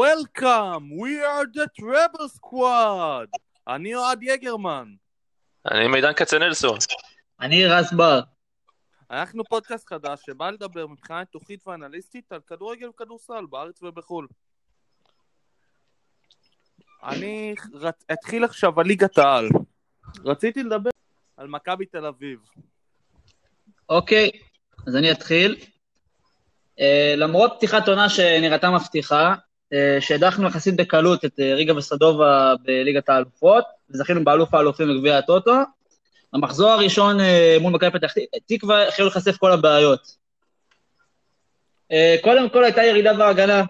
Welcome, we are the Treble Squad. אני אוהד יגרמן. אני מידן כצנלסון. אני רז בר. אנחנו פודקאסט חדש שבא לדבר מבחינה ניתוחית ואנליסטית על כדורגל וכדורסל בארץ ובחו"ל. אני רצ... אתחיל עכשיו על ליגת העל. רציתי לדבר על מכבי תל אביב. אוקיי, אז אני אתחיל. Uh, למרות פתיחת עונה שנראתה מבטיחה, שהדחנו יחסית בקלות את uh, ריגה וסדובה בליגת האלופות, וזכינו באלוף האלופים בגביע הטוטו, במחזור הראשון uh, מול מכבי פתח תקווה החלו להיחשף כל הבעיות. קודם כל הייתה ירידה בהגנה.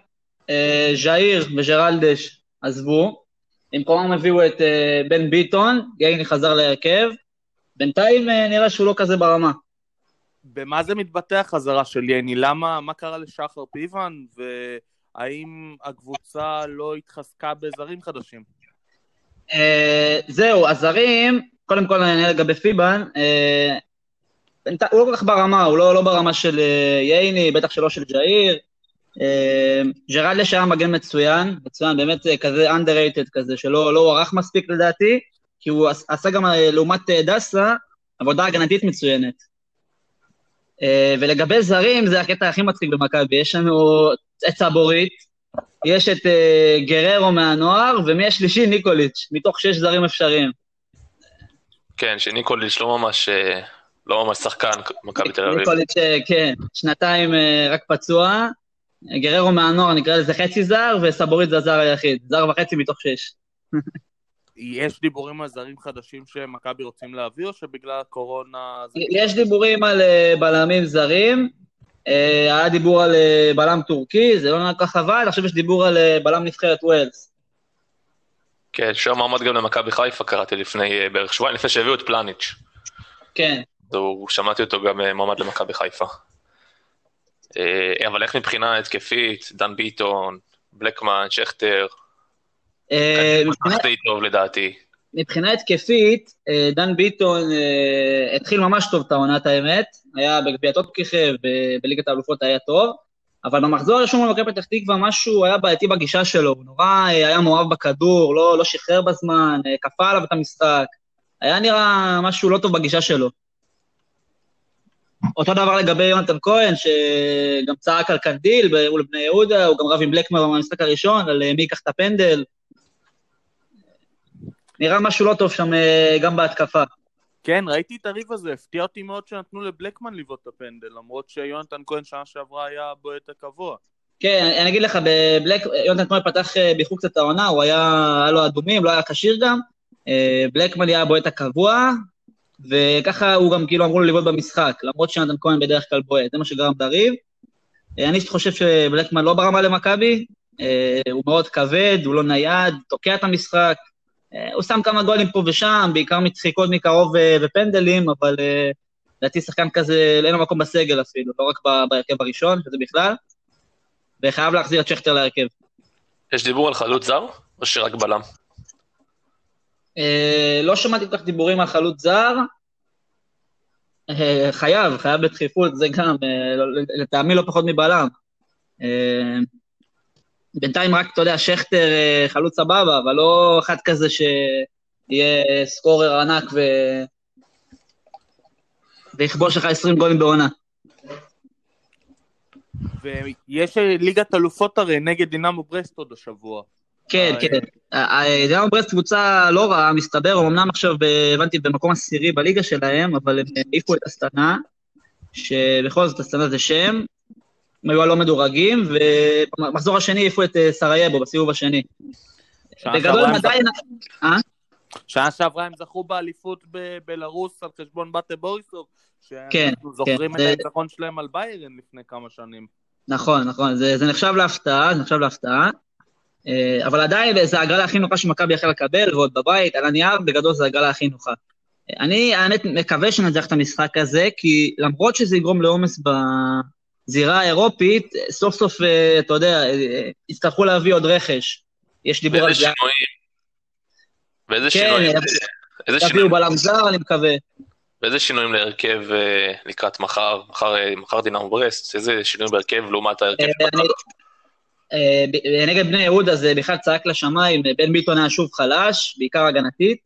ז'איר וג'רלדש עזבו, במקומם הביאו את בן ביטון, גייני חזר להרכב, בינתיים נראה שהוא לא כזה ברמה. במה זה מתבטא החזרה של יני? למה, מה קרה לשחר פיבן? והאם הקבוצה לא התחזקה בזרים חדשים? Uh, זהו, הזרים, קודם כל נענה לגבי פיבן, uh, הוא לא כל כך ברמה, הוא לא, לא ברמה של uh, ייני, בטח שלא של ג'איר. Uh, ג'רלדש היה מגן מצוין, מצוין, באמת כזה underrated כזה, שלא לא הוערך מספיק לדעתי, כי הוא עשה גם לעומת דסה עבודה הגנתית מצוינת. ולגבי זרים, זה הקטע הכי מצחיק במכבי, יש לנו את סבורית, יש את uh, גררו מהנוער, ומי השלישי? ניקוליץ', מתוך שש זרים אפשריים. כן, שניקוליץ' לא ממש, לא ממש שחקן מכבי תל אביב. ניקוליץ', כן, שנתיים רק פצוע. גררו מהנוער, נקרא לזה חצי זר, וסבורית זה הזר היחיד, זר וחצי מתוך שש. יש דיבורים על זרים חדשים שמכבי רוצים להביא, או שבגלל הקורונה... יש דיבורים על בלמים זרים, היה דיבור על בלם טורקי, זה לא נראה כך עבד, עכשיו יש דיבור על בלם נבחרת ווילס. כן, שם מעמד גם למכבי חיפה קראתי לפני בערך שבועיים, לפני שהביאו את פלניץ'. כן. שמעתי אותו גם מועמד למכבי חיפה. אבל איך מבחינה התקפית, דן ביטון, בלקמן, שכטר, די טוב לדעתי. מבחינה התקפית, דן ביטון התחיל ממש טוב את העונת האמת, היה בגביע טופקיכב, בליגת האלופות היה טוב, אבל במחזור הראשון במכבי פתח תקווה משהו היה בעייתי בגישה שלו, הוא נורא היה מאוהב בכדור, לא, לא שחרר בזמן, כפה עליו את המשחק, היה נראה משהו לא טוב בגישה שלו. אותו דבר לגבי יונתן כהן, שגם צעק על קנדיל מול בני יהודה, הוא גם רב עם בלקמר במשחק הראשון, על מי ייקח את הפנדל. נראה משהו לא טוב שם גם בהתקפה. כן, ראיתי את הריב הזה, הפתיע אותי מאוד שנתנו לבלקמן לבעוט את הפנדל, למרות שיונתן כהן שנה שעברה היה בועט הקבוע. כן, אני אגיד לך, בבלק, יונתן כהן פתח באיחור קצת העונה, הוא היה, היה לו אדומים, לא היה כשיר גם, בלקמן היה בועט הקבוע, וככה הוא גם כאילו אמרו לו לבעוט במשחק, למרות שיונתן כהן בדרך כלל בועט, זה מה שגרם את הריב. אני חושב שבלקמן לא ברמה למכבי, הוא מאוד כבד, הוא לא נייד, תוקע את המשחק, הוא שם כמה גולים פה ושם, בעיקר מצחיקות מקרוב ופנדלים, אבל לדעתי שחקן כזה, אין לו מקום בסגל אפילו, לא רק בהרכב הראשון, וזה בכלל, וחייב להחזיר את שכטר להרכב. יש דיבור על חלוץ זר, או שרק בלם? לא שמעתי כל כך דיבורים על חלוץ זר, חייב, חייב בדחיפות, זה גם, לטעמי לא פחות מבלם. בינתיים רק, אתה יודע, שכטר חלוץ סבבה, אבל לא אחד כזה שיהיה סקורר ענק ו... ויכבוש לך 20 גולים בעונה. ויש ליגת אלופות הרי נגד דינמו ברסט עוד השבוע. כן, כן. דינמו ברסט קבוצה לא רעה, מסתבר, הם אמנם עכשיו, הבנתי, במקום עשירי בליגה שלהם, אבל הם העיפו את הסטנה, שבכל זאת הסטנה זה שם, הם היו הלא מדורגים, ובמחזור השני העיפו את סרייבו בסיבוב השני. בגדול הם עדיין... שנה שעברה הם זכו באליפות בבלארוס על חשבון באטה בוריסוב, כן, כן. שאנחנו זוכרים את הניצחון שלהם על ביירן לפני כמה שנים. נכון, נכון, זה נחשב להפתעה, זה נחשב להפתעה. אבל עדיין זו ההגרלה הכי נוחה שמכבי יכלה לקבל, ועוד בבית, על הנייר, בגדול זו ההגרלה הכי נוחה. אני האמת מקווה שנצליח את המשחק הזה, כי למרות שזה יגרום לעומס בזירה האירופית, סוף סוף, אתה יודע, יצטרכו להביא עוד רכש. יש דיבור על זה. ואיזה שינויים? ואיזה שינויים? כן, יביאו בלם זר, אני מקווה. ואיזה שינויים להרכב לקראת מחר, מחר דינמו ברסט, איזה שינויים בהרכב לעומת ההרכב? אה, ב- נגד בני יהודה זה בכלל צעק לשמיים, בן ביטון היה שוב חלש, בעיקר הגנתית.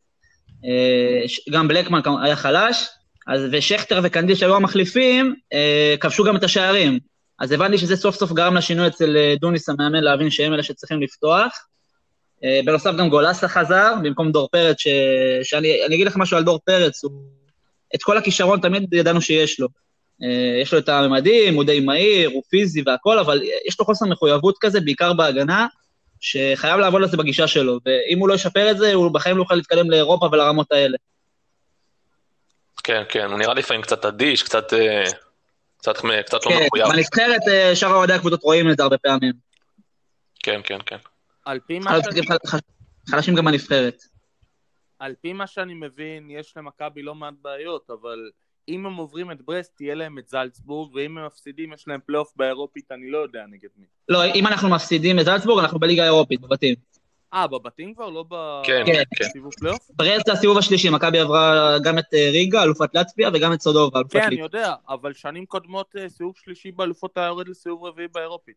אה, גם בלקמן היה חלש, אז, ושכטר וקנדיל שהיו המחליפים, אה, כבשו גם את השערים. אז הבנתי שזה סוף סוף גרם לשינוי אצל אה, דוניס המאמן להבין שהם אלה שצריכים לפתוח. אה, בנוסף גם גולסה חזר, במקום דור פרץ, ש... שאני אני אגיד לך משהו על דור פרץ, הוא... את כל הכישרון תמיד ידענו שיש לו. אה, יש לו את הממדים, הוא די מהיר, הוא פיזי והכל, אבל יש לו חוסר מחויבות כזה, בעיקר בהגנה, שחייב לעבוד על זה בגישה שלו, ואם הוא לא ישפר את זה, הוא בחיים לא יוכל להתקדם לאירופה ולרמות האלה. כן, כן, הוא נראה לפעמים קצת אדיש, קצת, אה, קצת, קצת לא כן, מחויב. בנבחרת אה, שאר אוהדי הקבוצות רואים את זה הרבה פעמים. כן, כן, כן. על פי מה שאני... חלשים גם בנבחרת. על פי מה שאני מבין, יש למכבי לא מעט בעיות, אבל אם הם עוברים את ברסט, תהיה להם את זלצבורג, ואם הם מפסידים, יש להם פלייאוף באירופית, אני לא יודע נגד מי. לא, אם אנחנו מפסידים את זלצבורג, אנחנו בליגה האירופית, בבתים. אה, בבתים כבר? לא ב... כן, כן. כן. בסיבוב פלייאוף? ברסט זה הסיבוב השלישי, מכבי עברה גם את אה, ריגה, אלופת לטביה, וגם את סודובה, אלופת כן, אני ליטא. יודע, אבל שנים קודמות אה, סיבוב שלישי באלופות היה יורד לסיבוב רביעי באירופית.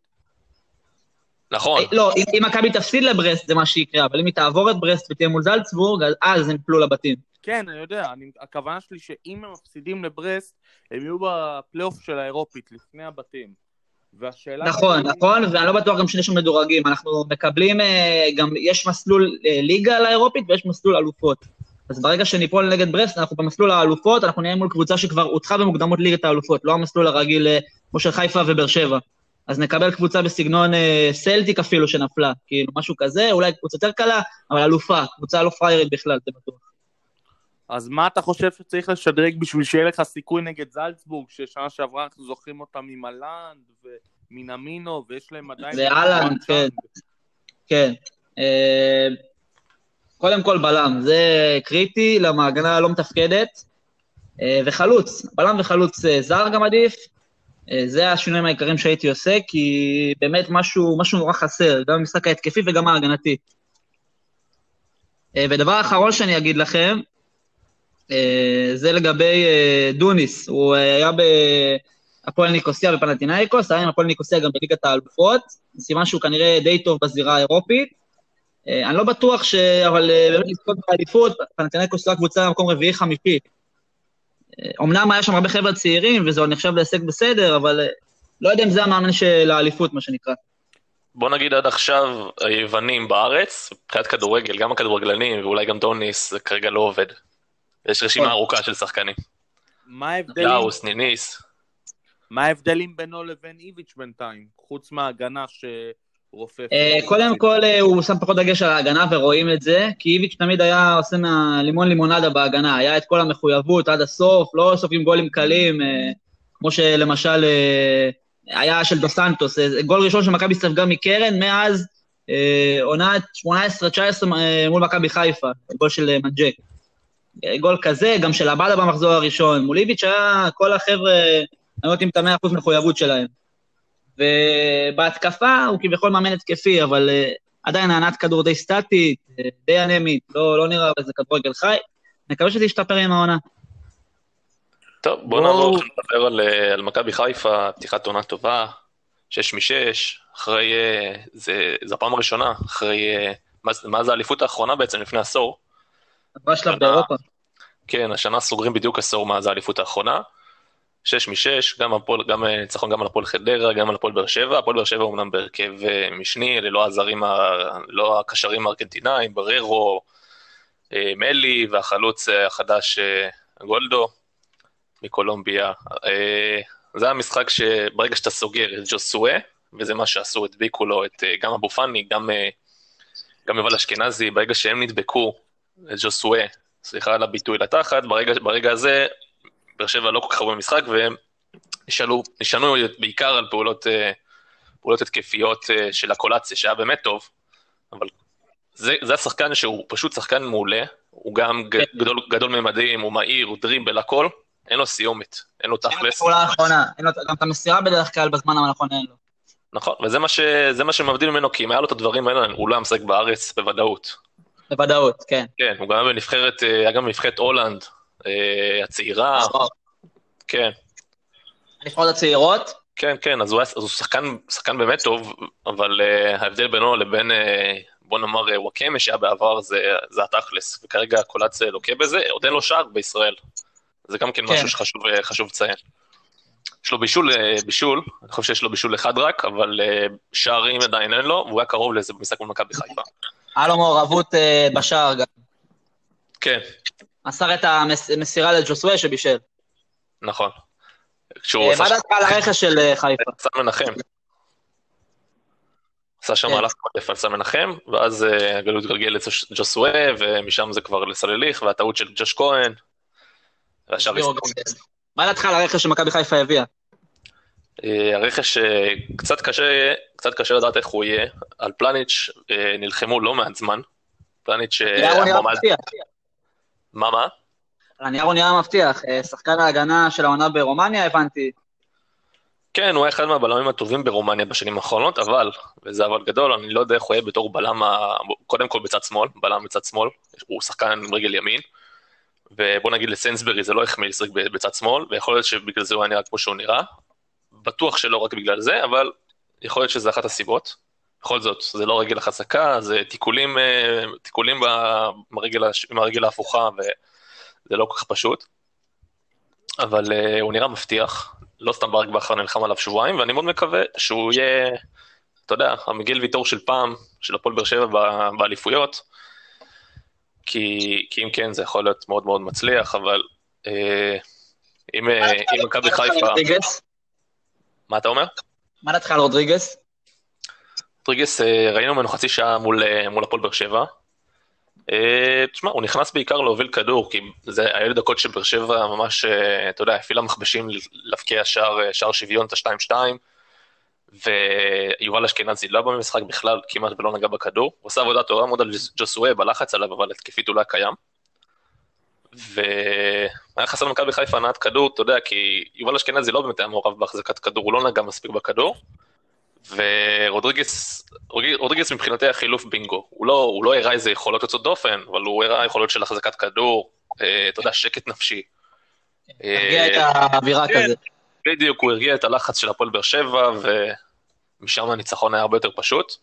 נכון, לא, אם- מכבי תפסיד לברסט זה מה שיקרה, אבל אם היא תעבור את ברסט ותהיה מול זלצבורג, אז- אז הם יפלו לבתים. כן, אני יודע, אני, הכוונה שלי שאם הם מפסידים לברסט, הם יהיו בפלייאוף של האירופית, לפני הבתים. והשאלה... נכון, שלי- נכון, ואני לא בטוח גם שיש שם מדורגים. אנחנו מקבלים, אה, גם יש מסלול אה, ליגה לאירופית ויש מסלול אלופות. אז ברגע שניפול נגד ברסט, אנחנו במסלול האלופות, אנחנו נהיה מול קבוצה שכבר הודחה במוקדמות ליגת האלופות, לא המסלול הרגיל אה, כמו של חיפה ובאר שבע. אז נקבל קבוצה בסגנון אה, סלטיק אפילו שנפלה, כאילו משהו כזה, אולי קבוצה יותר קלה, אבל אלופה, קבוצה לא פריירית בכלל, זה בטוח. אז מה אתה חושב שצריך לשדרג בשביל שיהיה לך סיכוי נגד זלצבורג, ששנה שעברה אנחנו זוכרים אותם ממלנד ומנמינו, ויש להם עדיין... ואלנד, וואן כן. כן. אה, קודם כל בלם, זה קריטי, למה ההגנה לא מתפקדת. אה, וחלוץ, בלם וחלוץ אה, זר גם עדיף. זה השינויים העיקריים שהייתי עושה, כי באמת משהו, משהו נורא חסר, גם במשחק ההתקפי וגם ההגנתי. ודבר אחרון שאני אגיד לכם, זה לגבי אה, דוניס. הוא אה, היה בהפועל ניקוסיה בפנטינאיקוס, היה עם הפועל ניקוסיה גם בליגת האלופות, סימן שהוא כנראה די טוב בזירה האירופית. אה, אני לא בטוח ש... אבל אה, באמת לזכות באליפות, פנטינאיקוס זו הקבוצה במקום רביעי-חמישי. אמנם היה שם הרבה חבר'ה צעירים, וזה עוד נחשב להישג בסדר, אבל אה, לא יודע אם זה המאמן של האליפות, מה שנקרא. בוא נגיד עד עכשיו היוונים בארץ, מבחינת כדורגל, גם הכדורגלנים ואולי גם דוניס, זה כרגע לא עובד. יש רשימה נכון. ארוכה של שחקנים. מה ההבדלים, לאוס, ניניס. מה ההבדלים בינו לבין איביץ' בינתיים, חוץ מההגנה שרופף? אה, קודם כל, אה, הוא שם פחות דגש על ההגנה, ורואים את זה, כי איביץ' תמיד היה עושה מהלימון לימונדה בהגנה, היה את כל המחויבות עד הסוף, לא סופגים גולים קלים, אה, כמו שלמשל אה, היה של דו סנטוס, אה, גול ראשון של מכבי ספגה מקרן, מאז אה, עונת 18-19 אה, מול מכבי חיפה, גול של אה, מנג'ק. אה, גול כזה, גם של עבדה במחזור הראשון, מול איביץ' היה כל החבר'ה, היו נותנים את המאה אחוז מחויבות שלהם. ובהתקפה הוא כביכול מאמן התקפי, אבל אה, עדיין הנעת כדור די סטטית, אה, די אנמית, לא, לא נראה איזה כדורגל חי. נקווה שזה ישתפר עם העונה. טוב, בוא בואו- נעבור עכשיו לדבר על, אה, על מכבי חיפה, פתיחת עונה טובה, 6 מ-6, אחרי, אה, זה, זה הפעם הראשונה, אחרי, אה, מאז מאז האליפות האחרונה בעצם, לפני עשור. עברה שלב. באירופה. כן, השנה סוגרים בדיוק עשור מאז האליפות האחרונה. 6 מ-6, גם הפועל- גם אה, ניצחון גם על הפועל חדרה, גם על הפועל באר שבע. הפועל באר שבע אומנם בהרכב אה, משני, ללא הזרים, לא הקשרים הארגנטינאים, בררו, אה, מלי, והחלוץ החדש גולדו מקולומביה. זה המשחק שברגע שאתה סוגר את ג'וסואה, וזה מה שעשו, הדביקו לו את גם אבו פאני, גם, גם יובל אשכנזי, ברגע שהם נדבקו, את ג'וסואה, סליחה על הביטוי לתחת, ברגע, ברגע הזה באר שבע לא כל כך הרבה במשחק, והם נשאלו, נשענו בעיקר על פעולות, אה, פעולות התקפיות אה, של הקולציה, שהיה באמת טוב, אבל זה, זה השחקן שהוא פשוט שחקן מעולה, הוא גם ג- גדול, גדול ממדים, הוא מהיר, הוא דריבל, הכל, אין לו סיומת, אין לו אין לו תכלס. הפעולה האחרונה, אין לו גם את המסירה בדרך כלל בזמן הנכון אין לו. נכון, וזה מה, ש, מה שמבדיל ממנו, כי אם היה לו את הדברים האלה, הוא לא היה משחק בארץ בוודאות. בוודאות, כן. כן, הוא גם בנבחרת, אה, היה גם בנבחרת הולנד, אה, הצעירה, כן, הנבחרות הצעירות, כן, כן, אז הוא, היה, אז הוא שחקן, שחקן באמת טוב, אבל uh, ההבדל בינו לבין, uh, בוא נאמר, וואקמה שהיה בעבר, זה, זה התכלס, וכרגע קולאץ לוקה בזה, עוד אין לו שער בישראל. זה גם כן, כן. משהו שחשוב חשוב לציין. יש לו בישול, בישול, אני חושב שיש לו בישול אחד רק, אבל uh, שערים עדיין אין לו, והוא היה קרוב לזה במשחק מול מכבי חיפה. היה לו מעורבות אה, בשער גם. כן, מסר את המסירה לג'וסווה שבישל. נכון. כשהוא אה, עשה מה דעתך על הרכש של אה, חיפה? סן מנחם. עשה שם כן. מהלך על סן מנחם, ואז הגלות התגלגל לג'וסווה, ומשם זה כבר לסלליך, והטעות של ג'וש כהן. והשאר. מה דעתך על הרכש שמכבי חיפה הביאה? אה, הרכש אה, קצת קשה, קצת קשה לדעת איך הוא יהיה. על פלניץ' אה, נלחמו לא מעט זמן. פלניץ' המועמד-. מה מה? הנייר הוא נראה מבטיח. שחקן ההגנה של העונה ברומניה, הבנתי. כן, הוא היה אחד מהבלמים הטובים ברומניה בשנים האחרונות, אבל, וזה אבל גדול, אני לא יודע איך הוא יהיה בתור בלם, ה- קודם כל בצד שמאל, בלם בצד שמאל, הוא שחקן עם רגל ימין, ובוא נגיד לסנסברי זה לא החמיא לשחק בצד שמאל, ויכול להיות שבגלל זה הוא היה נראה כמו שהוא נראה, בטוח שלא רק בגלל זה, אבל יכול להיות שזה אחת הסיבות. בכל זאת, זה לא רגל החזקה, זה תיקולים, אה, תיקולים ב- עם הרגל ההפוכה, וזה לא כל כך פשוט. אבל אה, הוא נראה מבטיח, לא סתם ברק בכר נלחם עליו שבועיים, ואני מאוד מקווה שהוא יהיה, אתה יודע, המגיל ויטור של פעם, של הפועל באר שבע באליפויות, כי, כי אם כן זה יכול להיות מאוד מאוד מצליח, אבל אה, אם אה, מכבי חיפה? מה אתה אומר? מה דעתך על רודריגס? רודריגס, אה, ראינו ממנו חצי שעה מול, אה, מול הפועל באר שבע. אה, תשמע, הוא נכנס בעיקר להוביל כדור, כי זה היו דקות שבאר שבע ממש, אתה יודע, הפעילה מכבשים להבקיע שער, שער שוויון, את ה-2-2, ויובל אשכנזי לא במשחק בכלל, כמעט ולא נגע בכדור. הוא עושה עבודה טובה מאוד על ג'וסווה בלחץ עליו, אבל התקפית הוא לא קיים. והיה חסר למכבי חיפה הנעת כדור, אתה יודע, כי יובל אשכנזי לא באמת היה מעורב בהחזקת כדור, הוא לא נגע מספיק בכדור. ורודריגס, רודריגס מבחינתי היה חילוף בינגו. הוא לא, הוא לא הראה איזה יכולות יוצאות דופן, אבל הוא הראה יכולות של החזקת כדור, אה, אתה יודע, שקט נפשי. תרגיע את אה, האווירה. כזה. בדיוק, הוא הרגיע את הלחץ של הפועל באר שבע, ומשם הניצחון היה הרבה יותר פשוט.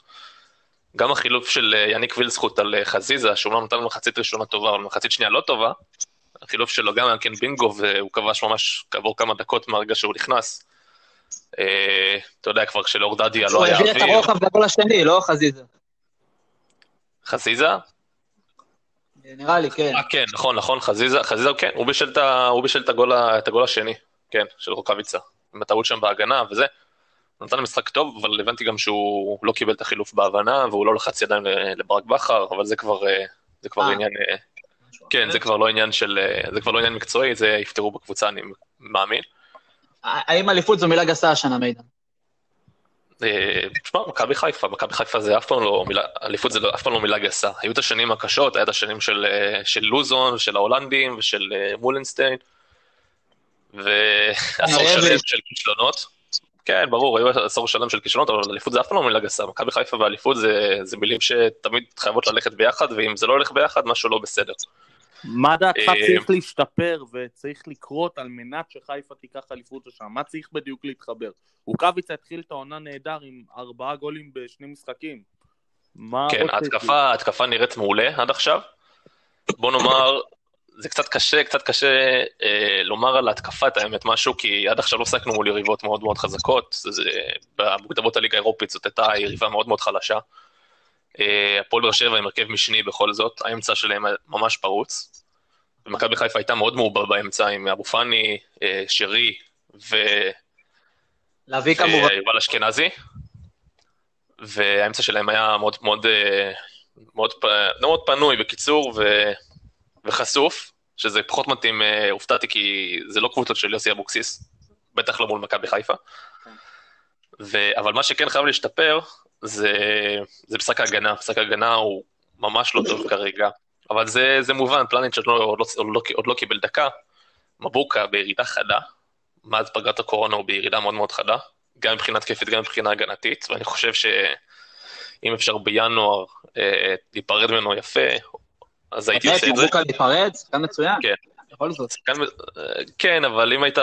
גם החילוף של אה, יניק וילסחוט על אה, חזיזה, שאומנם נתן לו מחצית ראשונה טובה, אבל מחצית שנייה לא טובה, החילוף שלו גם היה כן בינגו, והוא כבש ממש כעבור כמה דקות מהרגע שהוא נכנס. אה, אתה יודע, כבר כשלאור דדיה לא הוא היה הביא את אוויר. הרוחב לגול השני, לא חזיזה. חזיזה? נראה לי, כן. אה, כן, נכון, נכון, חזיזה, חזיזה, כן, הוא בישל את הוא את הגול את השני, כן, של רוקאביצה, עם הטעות שם בהגנה וזה. הוא נתן משחק טוב, אבל הבנתי גם שהוא לא קיבל את החילוף בהבנה, והוא לא לחץ ידיים לברק בכר, אבל זה כבר, אה, זה כבר אה. עניין, כן, זה כבר לא עניין של, אה, זה כבר לא עניין מקצועי, זה יפתרו בקבוצה, אני מאמין. האם אליפות זו מילה גסה השנה, מידן? אה, תשמע, מכבי חיפה, מכבי חיפה זה אף פעם לא מילה, אליפות זה לא- אף פעם לא מילה גסה. היו את השנים הקשות, היה את השנים של, אה, של לוזון, של ההולנדים ושל מולנשטיין, ועשור שלם ויש- של כישלונות. כן, ברור, היו עשור שלם של כישלונות, אבל אליפות זה אף פעם לא מילה גסה. מכבי חיפה ואליפות זה, זה מילים שתמיד חייבות ללכת ביחד, ואם זה לא הולך ביחד, משהו לא בסדר. מה דעתך אה, צריך להשתפר וצריך לקרות על מנת שחיפה תיקח אליפות לשם? מה צריך בדיוק להתחבר? רוקאביצה התחיל את העונה נהדר עם ארבעה גולים בשני משחקים. מה כן? ההתקפה, ההתקפה נראית מעולה עד עכשיו. בוא נאמר, זה קצת קשה, קצת קשה אה, לומר על ההתקפה את האמת משהו, כי עד עכשיו לא עסקנו מול יריבות מאוד מאוד חזקות. זה, במוקדמות הליגה האירופית זאת הייתה יריבה מאוד מאוד חלשה. אה, הפועל באר שבע עם הרכב משני בכל זאת, האמצע שלהם ממש פרוץ. ומכבי חיפה הייתה מאוד מעובה באמצע עם אבו פאני, אה, שרי ויובל להביא כמובן. אשכנזי. והאמצע שלהם היה מאוד מאוד, אה, מאוד, פ- לא מאוד פנוי בקיצור ו, וחשוף, שזה פחות מתאים, אה, הופתעתי כי זה לא קבוצות של יוסי אבוקסיס, בטח לא מול מכבי חיפה. ו, אבל מה שכן חייב להשתפר זה, זה משחק ההגנה, משחק ההגנה הוא ממש לא טוב כרגע, אבל זה, זה מובן, פלניץ' עוד לא, עוד, לא, עוד, לא, עוד לא קיבל דקה, מבוקה בירידה חדה, מאז פגרת הקורונה הוא בירידה מאוד מאוד חדה, גם מבחינה תקפית, גם מבחינה הגנתית, ואני חושב שאם אפשר בינואר אה, להיפרד ממנו יפה, אז הייתי עושה את זה. מבוקה להיפרד, שחקן מצוין. כן. בכל זאת. שחקן, אה, כן, אבל אם היית,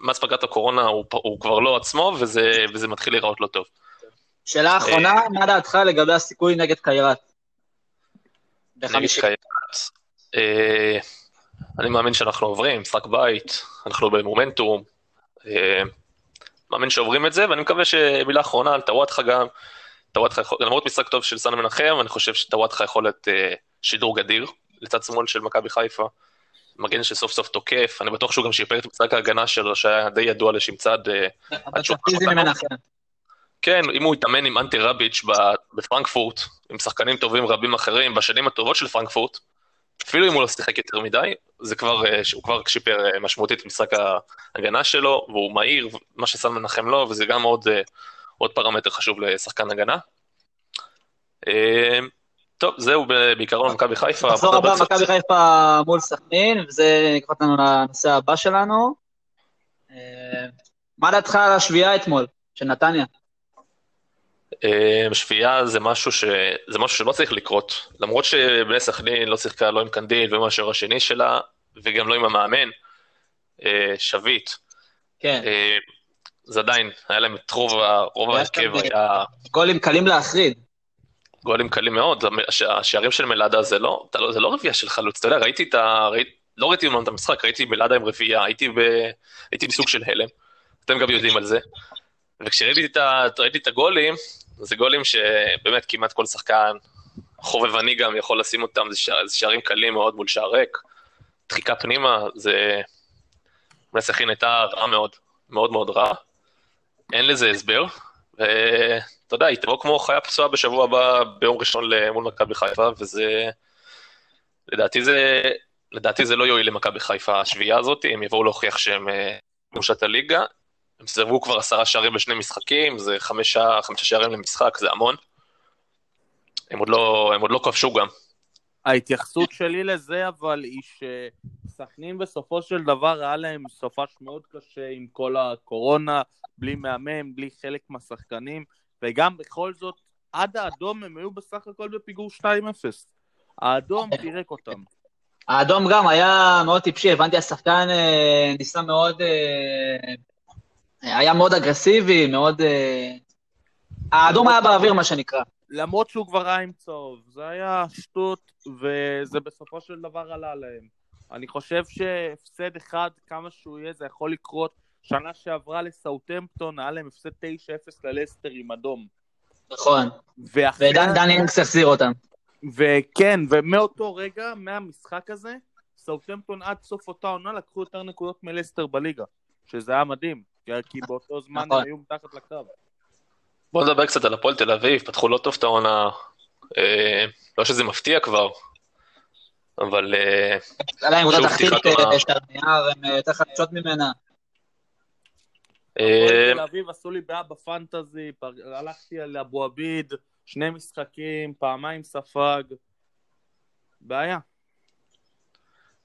מאז פגרת הקורונה הוא, הוא כבר לא עצמו, וזה, וזה מתחיל להיראות לא טוב. שאלה אחרונה, מה דעתך לגבי הסיכוי נגד קיירת? נגד. קיירת. אה, אני מאמין שאנחנו עוברים, משחק בית, אנחנו במומנטום. אה, מאמין שעוברים את זה, ואני מקווה שמילה אחרונה על טוואטחה גם. טוואטחה למרות משחק טוב של סאן מנחם, אני חושב שטוואטחה יכול להיות שידור גדיר לצד שמאל של מכבי חיפה. מגן שסוף סוף תוקף, אני בטוח שהוא גם שיפר את משחק ההגנה שלו, שהיה די ידוע לשמצד. אה. כן, אם הוא יתאמן עם אנטי רביץ' בפרנקפורט, עם שחקנים טובים רבים אחרים, בשנים הטובות של פרנקפורט, אפילו אם הוא לא שיחק יותר מדי, זה כבר, אה, הוא כבר שיפר אה, משמעותית את משחק ההגנה שלו, והוא מהיר, מה ששם מנחם לו, וזה גם עוד, עוד פרמטר חשוב לשחקן הגנה. טוב, זהו בעיקרון מכבי חיפה. מחזור הבא, מכבי חיפה מול סכנין, וזה ייקח אותנו לנושא הבא שלנו. אה, מה דעתך על השביעייה אתמול, של נתניה? אה, שביעייה זה משהו, ש... זה משהו שלא צריך לקרות, למרות שבני סכנין לא שיחקה לא עם קנדיל ועם השוער השני שלה, וגם לא עם המאמן, אה, שביט. כן, זה עדיין, היה להם את רוב, ההרכב, היה גולים קלים להחריד. גולים קלים מאוד, הש- השערים של מלאדה זה לא, לא, זה לא רביעייה של חלוץ, אתה יודע, ראיתי את ה... ראי, לא ראיתי אומנם את המשחק, ראיתי מלאדה עם רביעייה, הייתי, ב, הייתי בסוג של הלם, אתם גם יודעים על זה. וכשראיתי את, ה, את הגולים, זה גולים שבאמת כמעט כל שחקן חובבני גם יכול לשים אותם, זה, שער, זה שערים קלים מאוד מול שער ריק. דחיקה פנימה, זה... בני סכין הייתה רעה מאוד, מאוד מאוד רעה. אין לזה הסבר, ואתה יודע, היא תבוא כמו חיה פצועה בשבוע הבא ביום ראשון מול מכבי חיפה, וזה... לדעתי זה... לדעתי זה לא יועיל למכבי חיפה השביעייה הזאת, הם יבואו להוכיח שהם אה, ראשת הליגה, הם סירבו כבר עשרה שערים בשני משחקים, זה חמישה, חמישה שערים למשחק, זה המון. הם עוד לא, הם עוד לא כבשו גם. ההתייחסות שלי לזה אבל היא שסכנין בסופו של דבר היה להם סופש מאוד קשה עם כל הקורונה, בלי מאמן, בלי חלק מהשחקנים, וגם בכל זאת, עד האדום הם היו בסך הכל בפיגור 2-0. האדום פירק אותם. האדום גם היה מאוד טיפשי, הבנתי, השחקן אה, ניסה מאוד... אה, היה מאוד אגרסיבי, מאוד... אה, האדום היה באוויר, מה שנקרא. למרות שהוא כבר היה עם צהוב, זה היה שטות, וזה בסופו של דבר עלה להם. אני חושב שהפסד אחד, כמה שהוא יהיה, זה יכול לקרות. שנה שעברה לסאוטמפטון, היה להם הפסד 9-0 ללסטר עם אדום. נכון. ואחרי... ודן דן אינקס החזיר אותם. וכן, ומאותו רגע, מהמשחק הזה, סאוטמפטון עד סוף אותה עונה לקחו יותר נקודות מלסטר בליגה, שזה היה מדהים, כי- באותו זמן נכון. הם היו מתחת לקו. בואו נדבר קצת על הפועל תל אביב, פתחו לא טוב את העונה, אה, לא שזה מפתיע כבר, אבל אה, להם קבוצה שוב תחתית פתיחת אה, עונה. של הנייר, הם אה, יותר חדשות ממנה. אה, תל אביב עשו לי בעיה בפנטזי, הלכתי על אבו עביד, שני משחקים, פעמיים ספג. בעיה.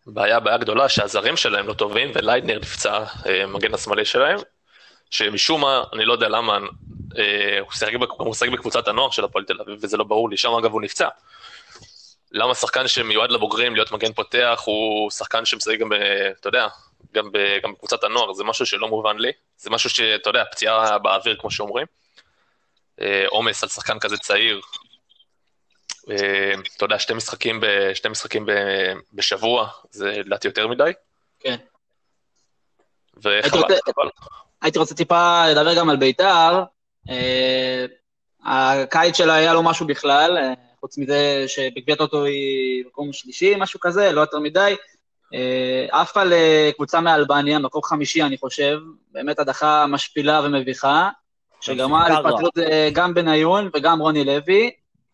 בעיה, בעיה גדולה שהזרים שלהם לא טובים, וליידנר נפצע, אה, מגן השמאלי שלהם, שמשום מה, אני לא יודע למה, אה, הוא שיחק בק- הוא משחק בקבוצת הנוער של הפועל תל אביב, וזה לא ברור לי, שם אגב הוא נפצע. למה שחקן שמיועד לבוגרים להיות מגן פותח, הוא שחקן שמשחק גם, אתה יודע, גם, ב, גם בקבוצת הנוער, זה משהו שלא מובן לי, זה משהו שאתה יודע, פציעה באוויר כמו שאומרים. אה, עומס על שחקן כזה צעיר, אה, אתה יודע, שתי משחקים, ב, שתי משחקים ב, בשבוע, זה לדעתי יותר מדי. כן. וחבל, הייתי רוצה- חבל. הייתי רוצה טיפה לדבר גם על בית"ר. אה, הקיץ שלה היה לו משהו בכלל, חוץ מזה שבגביע טוטו היא מקום שלישי, משהו כזה, לא יותר מדי. אה, עפה לקבוצה מאלבניה, מקום חמישי, אני חושב. באמת הדחה משפילה ומביכה, שגרמה. להתפטרות אה, גם בניון וגם רוני לוי.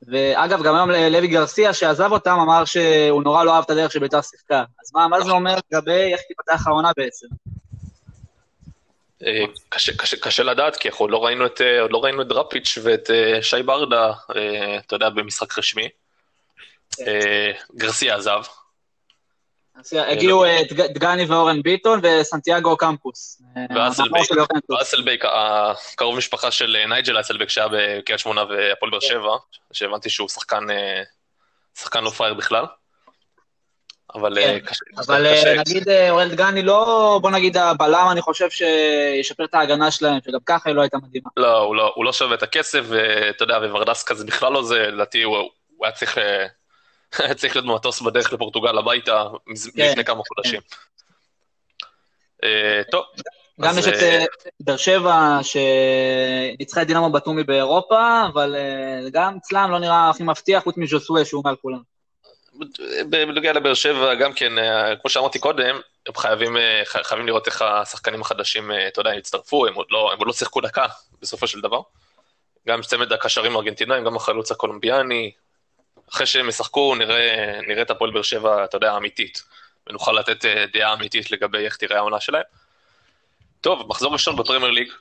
ואגב, גם היום לוי גרסיה, שעזב אותם, אמר שהוא נורא לא אהב את הדרך שבית"ר שיחקה. אז מה, מה זה אומר לגבי איך תיפתח העונה בעצם? אה, קשה, קשה, קשה לדעת, כי אנחנו עוד לא ראינו את, עוד לא ראינו את דראפיץ' ואת שי ברדה, אתה יודע, במשחק רשמי. אה, גרסיה עזב. אז הגיעו אה, דג- דגני ואורן ביטון וסנטיאגו קמפוס. אה, ואסלבייק. יוחנטוס. ואסלבייק, הקרוב משפחה של אה, נייג'ל אסלבייק שהיה בקריית שמונה והפועל באר שבע, שהבנתי שהוא שחקן, אה, שחקן לא פראייר בכלל. אבל כן, אה. אבל אה. נגיד אה, אורל דגני לא, בוא נגיד הבלם, אני חושב שישפר את ההגנה שלהם, שגם ככה היא לא הייתה מדהימה. לא, הוא לא, לא שווה את הכסף, ואתה יודע, וורדסקה זה בכלל לא זה, לדעתי הוא, היה צריך, אה, היה צריך להיות במטוס בדרך לפורטוגל הביתה כן, לפני כמה חודשים. אה, טוב, גם יש את אה, אה, באר שבע, שניצחה את דינמו בתומי באירופה, אבל גם אצלם לא נראה הכי מבטיח, חוץ מז'וסווה שהוא מעל כולם. בנוגע לבאר שבע, גם כן, כמו שאמרתי קודם, הם חייבים, חי- חייבים לראות איך השחקנים החדשים, אתה יודע, הם יצטרפו, הם עוד לא, הם עוד לא שיחקו דקה, בסופו של דבר. גם צמד הקשרים הארגנטינאים, גם החלוץ הקולומביאני. אחרי שהם ישחקו, נראה, נראה את הפועל באר שבע, אתה יודע, אמיתית. ונוכל לתת אה, דעה אמיתית לגבי איך תראה העונה שלהם. טוב, מחזור ראשון בפרמייר ליג.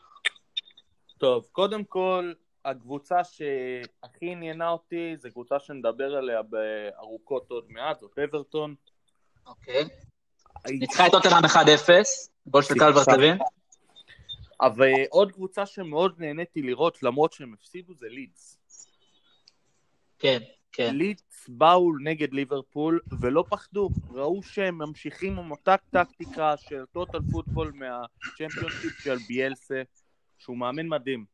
טוב, קודם כל, הקבוצה שהכי עניינה אותי, זו קבוצה שנדבר עליה בארוכות עוד מעט, זאת אברטון. אוקיי. ניצחה את טוטנאם 1-0, גול של קל ורטבין. אבל עוד קבוצה שמאוד נהניתי לראות, למרות שהם הפסידו, זה לידס. כן, כן. לידס באו נגד ליברפול ולא פחדו, ראו שהם ממשיכים עם אותה טקטיקה של טוטל פוטבול מהצ'מפיונשיפ של ביאלסה, שהוא מאמן מדהים.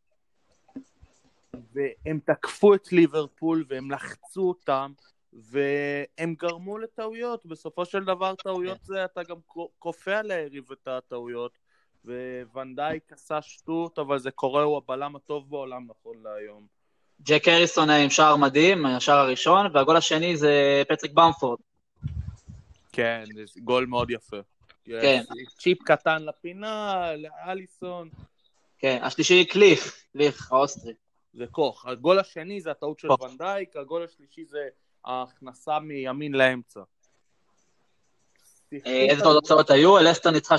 והם תקפו את ליברפול והם לחצו אותם והם גרמו לטעויות, בסופו של דבר טעויות זה אתה גם כופה על היריב את הטעויות ואן דייק עשה שטות, אבל זה קורה, הוא הבלם הטוב בעולם נכון להיום. ג'ק הריסון עם שער מדהים, השער הראשון, והגול השני זה פטריק במפורד. כן, זה גול מאוד יפה. כן. צ'יפ קטן לפינה, לאליסון, כן, השלישי קליך, קליך האוסטרי. זה כוך. הגול השני זה הטעות של. ואן דייק, הגול השלישי זה ההכנסה מימין לאמצע. אה, איזה תוצאות היו? אלסטר ניצחה 3-0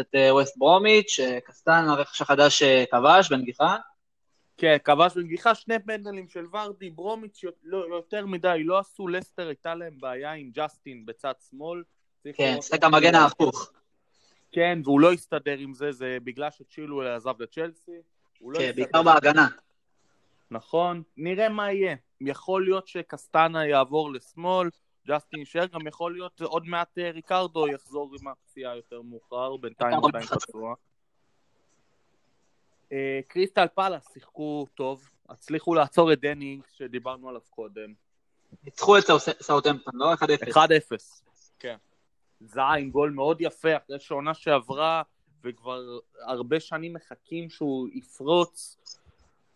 את אה, ווסט ברומיץ', אה, קסטן, הרכש החדש אה, כבש בנגיחה. כן, כבש בנגיחה, שני פנדלים של ורדי, ברומיץ' לא, יותר מדי לא עשו, לסטר הייתה להם בעיה עם ג'סטין בצד שמאל. כן, שחק איך המגן הוא- ההפוך. כן, והוא לא הסתדר עם זה, זה בגלל שצ'ילואל עזב לצ'לסי. לא כן. בעיקר בהגנה. נכון, נראה מה יהיה. יכול להיות שקסטנה יעבור לשמאל, ג'סטין יישאר, גם יכול להיות עוד מעט אה, ריקרדו יחזור עם הפציעה יותר מאוחר, בינתיים עדיין פצוע. קריסטל פאלאס שיחקו טוב, הצליחו לעצור את דנינג שדיברנו עליו קודם. ניצחו את סאוטהמפטון, לא? 1-0. 1-0, כן. זין, גול מאוד יפה, אחרי שעונה שעברה, וכבר הרבה שנים מחכים שהוא יפרוץ.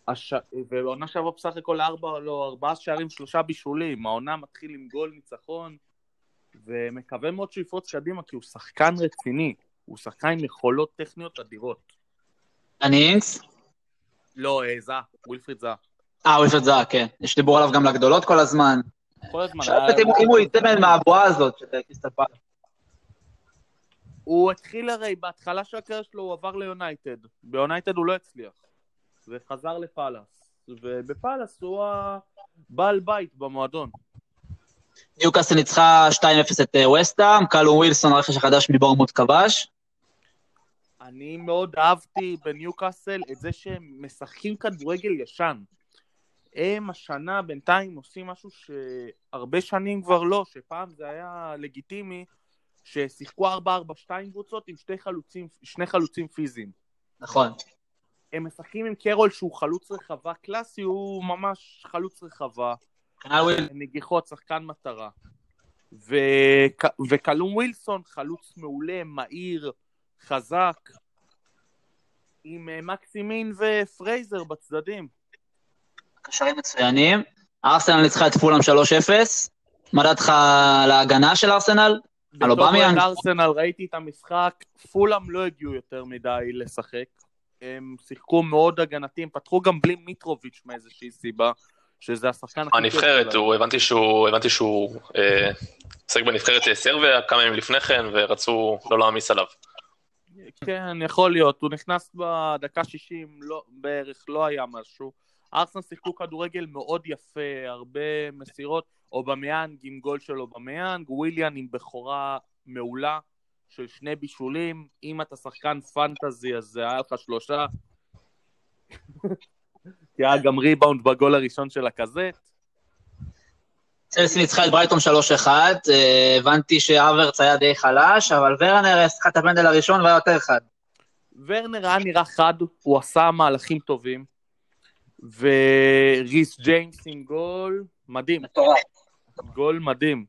הש... ובעונה שעברה בסך הכל ארבע, לא, ארבעה שערים, שלושה בישולים. העונה מתחיל עם גול ניצחון, ומקווה מאוד שהוא יפרוץ קדימה, כי הוא שחקן רציני. הוא שחקן עם יכולות טכניות אדירות. דני אינקס? לא, אה, זה, ווילפריד זאהה. אה, ווילפרד זאהה, כן. יש דיבור עליו גם לגדולות כל הזמן. כל הזמן. שאלת היה- אם הוא יצא מהבועה הזאת של קריסטל פאלאס. הוא התחיל הרי, בהתחלה של הקריירה שלו הוא עבר ליונייטד. ביונייטד הוא לא הצליח. וחזר לפאלאס. ובפאלאס הוא הבעל בית במועדון. ניוקאסל ניצחה 2-0 את אה, וסטהאם, קלום ווילסון, הרכש החדש מבורמוט כבש. אני מאוד אהבתי בניוקאסל את זה שהם משחקים כדורגל ישן. הם השנה בינתיים עושים משהו שהרבה שנים כבר לא, שפעם זה היה לגיטימי, ששיחקו 4-4-2 קבוצות עם שתי חלוצים, שני חלוצים פיזיים. נכון. הם משחקים עם קרול שהוא חלוץ רחבה קלאסי, הוא ממש חלוץ רחבה. כנ"ל וויל- נגיחות, שחקן מטרה. וק... וקלום ווילסון, חלוץ מעולה, מהיר, חזק, עם אה, מקסימין ופרייזר בצדדים. קשרים מצוינים. ארסנל ניצחה את פולאם 3-0. מה דעתך להגנה של ארסנל? על בתור אובמיאנג? אוהד ארסנל ראיתי את המשחק, פולאם לא הגיעו יותר מדי לשחק. הם שיחקו מאוד הגנתי, הם פתחו גם בלי מיטרוביץ' מאיזושהי סיבה, שזה השחקן הכי טוב הנבחרת. הוא, הבנתי שהוא, הבנתי שהוא אה, שיחק בנבחרת אה, סרביה כמה ימים לפני כן, ורצו לא להעמיס עליו. כן, יכול להיות. הוא נכנס בדקה 60 לא, בערך, לא היה משהו. ארסנל שיחקו כדורגל מאוד יפה, הרבה מסירות. אובמיאנג עם גול של אובמיאנג, וויליאן עם בכורה מעולה של שני בישולים. אם אתה שחקן פנטזי, אז זה היה לך שלושה. כי היה גם ריבאונד בגול הראשון של לקאזט. צלסי ניצחה את ברייטון 3-1, אה, הבנתי שהאברץ היה די חלש, אבל ורנר שיחק את הפנדל הראשון והיה יותר חד. ורנר היה נראה חד, הוא עשה מהלכים טובים, וריס ג'יימס עם גול מדהים. גול מדהים.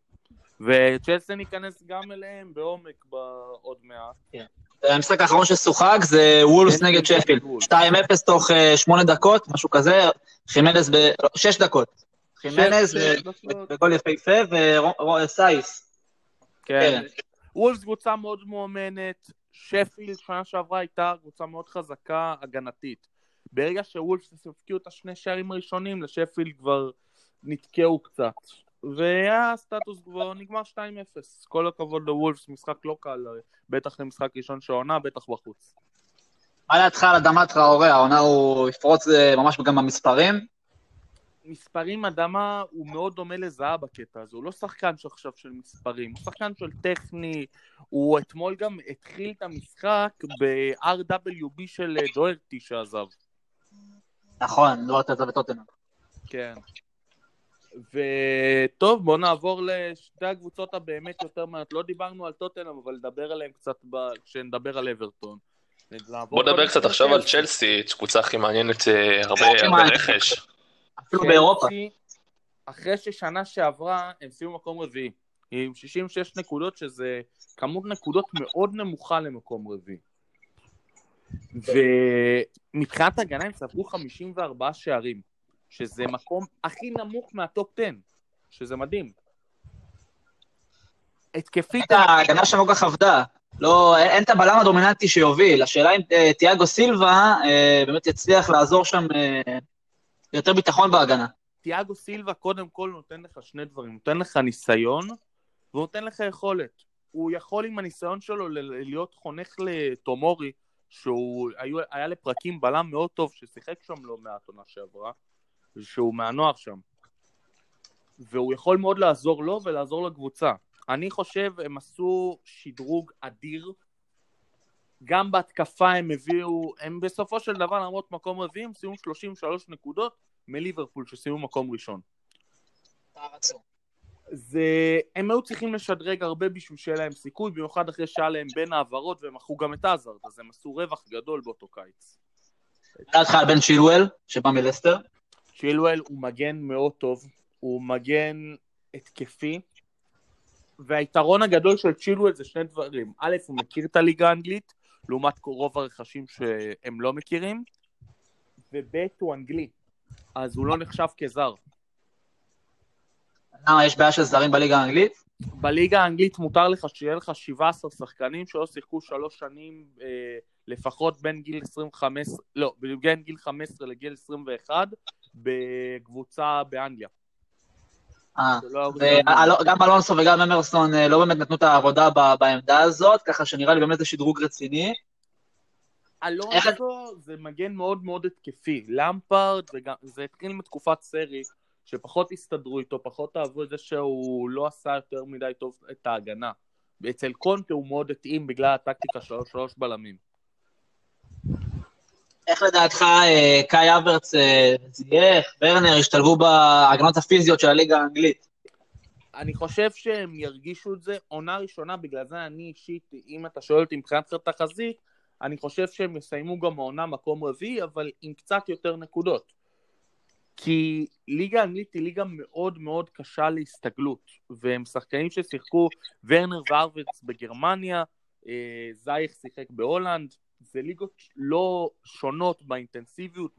וצ'לסי ניכנס גם אליהם בעומק בעוד מעט. המשחק האחרון ששוחק זה וולס כן, נגד כן, שפילד. וולס. 2-0 תוך 8 דקות, משהו כזה, חימנז ב... 6 דקות. חימנז דקות. בגול יפהפה וסייס. כן. כן. וולס קבוצה מאוד מאומנת, שפילד שנה שעברה הייתה קבוצה מאוד חזקה הגנתית. ברגע שוולס הפקיעו את השני שערים הראשונים, לשפילד כבר נתקעו קצת. והיה סטטוס כבר נגמר 2-0. כל הכבוד לוולפס, משחק לא קל, בטח למשחק ראשון של העונה, בטח בחוץ. מה דעתך על אדמת טראורי? העונה הוא יפרוץ אה, ממש גם במספרים. מספרים אדמה הוא מאוד דומה לזהב בקטע הזה, הוא לא שחקן שעכשיו של מספרים, הוא שחקן של טכני, הוא אתמול גם התחיל את המשחק ב-RWB של אה, דוארטי שעזב. נכון, לא לתת זה בטוטנאם. כן. וטוב, בואו נעבור לשתי הקבוצות הבאמת יותר מעט. לא דיברנו על טוטנאם, אבל נדבר עליהם קצת ב... כשנדבר על אברטון. בוא נדבר קצת עכשיו על צ'לסי. קבוצה הכי מעניינת, אה, הרבה. רכש. אפילו באירופה. אחרי ששנה שעברה הם סיימו מקום רביעי, עם 66 נקודות, שזה כמות נקודות מאוד נמוכה למקום רביעי. ומבחינת הגנה הם ספרו 54 שערים, שזה מקום הכי נמוך מהטופ 10, שזה מדהים. התקפית, ההגנה שם כל כך עבדה. לא, אין, אין את הבלם הדומיננטי שיוביל. השאלה אם אה, תיאגו סילבה אה, באמת יצליח לעזור שם אה, יותר ביטחון בהגנה. תיאגו סילבה קודם כל נותן לך שני דברים, נותן לך ניסיון והוא נותן לך יכולת. הוא יכול עם הניסיון שלו להיות חונך לטומורי, שהוא היו, היה לפרקים בלם מאוד טוב, ששיחק שם לא מעט עונה שעברה, שהוא מהנוער שם. והוא יכול מאוד לעזור לו ולעזור לקבוצה. אני חושב הם עשו שדרוג אדיר. גם בהתקפה הם הביאו, הם בסופו של דבר למרות מקום רביעי, הם סיימו 33 נקודות מליברפול שסיימו מקום ראשון. זה... הם היו צריכים לשדרג הרבה בשביל שיהיה להם סיכוי, במיוחד אחרי שהיה להם בין העברות והם מכרו גם את עזרד, אז הם עשו רווח גדול באותו קיץ. מה דעתך על בן צ'ילואל, שבא מלסטר? צ'ילואל הוא מגן מאוד טוב, הוא מגן התקפי, והיתרון הגדול של צ'ילואל זה שני דברים. א', הוא מכיר את הליגה האנגלית, לעומת רוב הרכשים שהם לא מכירים, וב', הוא אנגלי, אז הוא לא נחשב כזר. למה, יש בעיה של זרים בליגה האנגלית? בליגה האנגלית מותר לך שיהיה לך 17 שחקנים שלא שיחקו שלוש שנים אה, לפחות בין גיל 25, לא, בין גיל 15 לגיל 21 בקבוצה באנגליה. אה, לא וגם אלונסו וגם אמרסון אה, לא באמת נתנו את העבודה בעמדה הזאת, ככה שנראה לי באמת זה שדרוג רציני. אלונסו זה מגן מאוד מאוד התקפי. למפרד, וגם, זה התחיל מתקופת סרי, שפחות הסתדרו איתו, פחות אהבו את זה שהוא לא עשה יותר מדי טוב את ההגנה. אצל קונטה הוא מאוד התאים בגלל הטקטיקה שלו, שלוש בלמים. איך לדעתך אה, קאי אברץ, אה, זייח, ורנר השתלבו בהגנות הפיזיות של הליגה האנגלית? אני חושב שהם ירגישו את זה עונה ראשונה, בגלל זה אני אישית, אם אתה שואל אותי מבחינת תחזית, אני חושב שהם יסיימו גם העונה מקום רביעי, אבל עם קצת יותר נקודות. כי ליגה אנגלית היא ליגה מאוד מאוד קשה להסתגלות, והם שחקנים ששיחקו ורנר וארוורץ בגרמניה, אה, זייך שיחק בהולנד, זה ליגות לא שונות באינטנסיביות,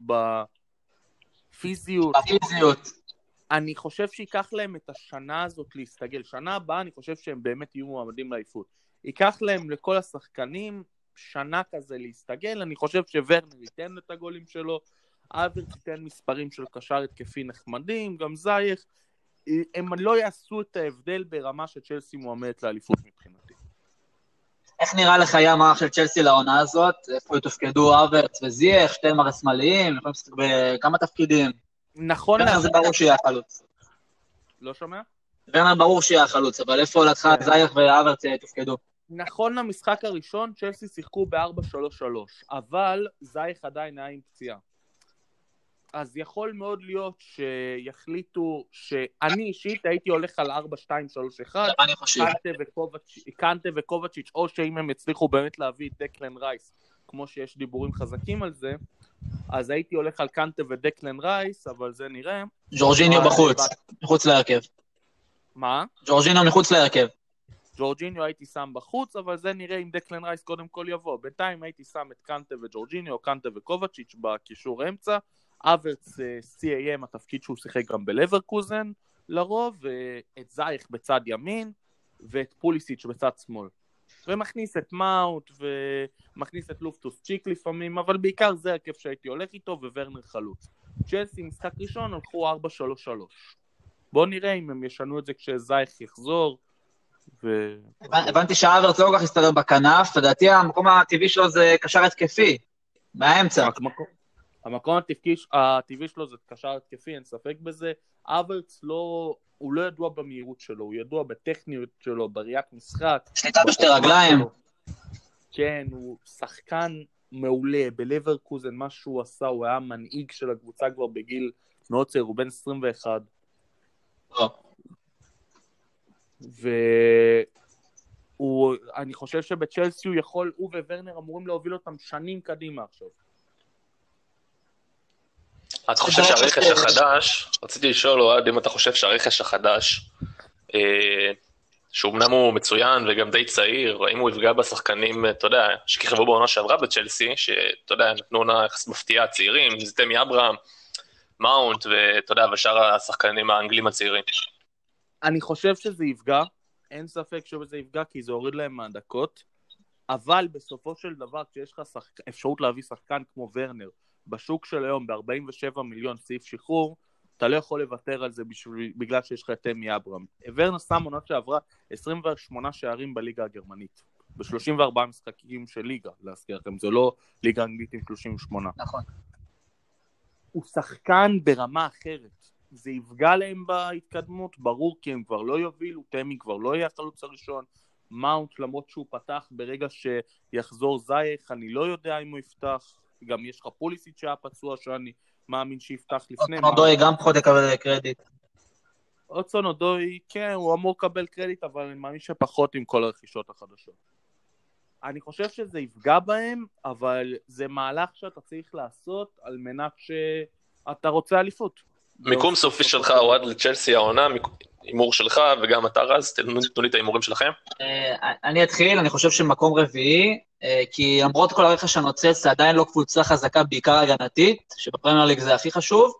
בפיזיות. בפיזיות. אני חושב שייקח להם את השנה הזאת להסתגל. שנה הבאה אני חושב שהם באמת יהיו מועמדים לאליפות. ייקח להם לכל השחקנים שנה כזה להסתגל, אני חושב שוורנר ייתן את הגולים שלו, אברץ ייתן מספרים של קשר התקפי נחמדים, גם זייך. הם לא יעשו את ההבדל ברמה שצ'לסי מועמדת לאליפות מבחינתי. איך נראה לך יהיה המערך של צ'לסי לעונה הזאת? איפה יתופקדו אברץ וזייח, שתיהם הרי שמאליים, יכולים לשחק בכמה תפקידים. נכון ורנר זה ברור שיהיה החלוץ. לא שומע? ורנר ברור שיהיה החלוץ, אבל איפה לדעתך כן. זייח ואברץ יתופקדו? נכון למשחק הראשון, צ'לסי שיחקו ב-4-3-3, אבל זייך עדיין היה עם פציעה. אז יכול מאוד להיות שיחליטו שאני אישית הייתי הולך על 4, 2, 3, 1, אני חושב. קנטה וקובצ'- קנטה וקובצ'יץ', או שאם הם יצליחו באמת להביא את דקלן רייס, כמו שיש דיבורים חזקים על זה, אז הייתי הולך על קנטה ודקלן רייס, אבל זה נראה. ג'ורג'יניו בחוץ, מחוץ להרכב. מה? ג'ורג'יניו מחוץ להרכב. ג'ורג'יניו הייתי שם בחוץ, אבל זה נראה אם דקלן רייס קודם כל יבוא. בינתיים הייתי שם את קנטה וג'ורג'יניו, קנטה וקובצ'יץ' בקישור אמצע. אברץ אה, CAM, התפקיד שהוא שיחק גם בלברקוזן לרוב, ואת זייך בצד ימין, ואת פוליסיץ' בצד שמאל. ומכניס את מאוט, ומכניס את לופטוס צ'יק לפעמים, אבל בעיקר זה הכיף שהייתי הולך איתו, וורנר חלוץ. צ'לסי, משחק ראשון, הלכו 4-3-3. בואו נראה אם הם ישנו את זה כשזייך יחזור, ו... הבנתי שהאברץ לא כל כך הסתדר בכנף, לדעתי המקום הטבעי שלו זה קשר התקפי, מהאמצע. רק מקום- המקום הטבעי, הטבעי שלו זה קשר התקפי, אין ספק בזה. אברץ לא, הוא לא ידוע במהירות שלו, הוא ידוע בטכניות שלו, בראיית משחק. שליטה בשתי רגליים. כן, הוא שחקן מעולה, בלברקוזן, מה שהוא עשה, הוא היה מנהיג של הקבוצה כבר בגיל מאוד צעיר, הוא בן 21. לא. ואני חושב שבצ'לסי הוא יכול, הוא וורנר אמורים להוביל אותם שנים קדימה עכשיו. אתה חושב שהרכש החדש, רציתי לשאול אוהד אם אתה חושב שהרכש החדש, אה, שאומנם הוא מצוין וגם די צעיר, האם הוא יפגע בשחקנים, אתה יודע, שכיכבו בעונה שעברה בצ'לסי, שאתה יודע, נתנו עונה יחס מפתיעה צעירים, זה תמי אברהם, מאונט, ואתה יודע, ושאר השחקנים האנגלים הצעירים. אני חושב שזה יפגע, אין ספק שזה יפגע כי זה הוריד להם מהדקות, אבל בסופו של דבר כשיש לך שחק... אפשרות להביא שחקן כמו ורנר בשוק של היום ב-47 מיליון סעיף שחרור, אתה לא יכול לוותר על זה בשביל... בגלל שיש לך את אמי אברהם. ורנר שם עונה שעברה 28 שערים בליגה הגרמנית, ב-34 משחקים של ליגה, להזכיר לכם, זה לא ליגה אנגלית עם 38. נכון. הוא שחקן ברמה אחרת. זה יפגע להם בהתקדמות, ברור כי הם כבר לא יובילו, תמי כבר לא יהיה החלוץ הראשון, מאונט למרות שהוא פתח ברגע שיחזור זייך, אני לא יודע אם הוא יפתח, גם יש לך פוליסיט שהיה פצוע שאני מאמין שיפתח לפני. אודוי גם פחות יקבל קרדיט. אוצון אודוי, כן, הוא אמור לקבל קרדיט, אבל אני מאמין שפחות עם כל הרכישות החדשות. אני חושב שזה יפגע בהם, אבל זה מהלך שאתה צריך לעשות על מנת שאתה רוצה אליפות. מיקום סופי שלך, אוהד לצ'לסי העונה, הימור שלך, וגם אתה רז, תנו לי את ההימורים שלכם. אה, אני אתחיל, אני חושב שמקום רביעי, כי למרות כל הרכש הנוצץ, זה עדיין לא קבוצה חזקה, בעיקר הגנתית, שבפרמייר ליג זה הכי חשוב.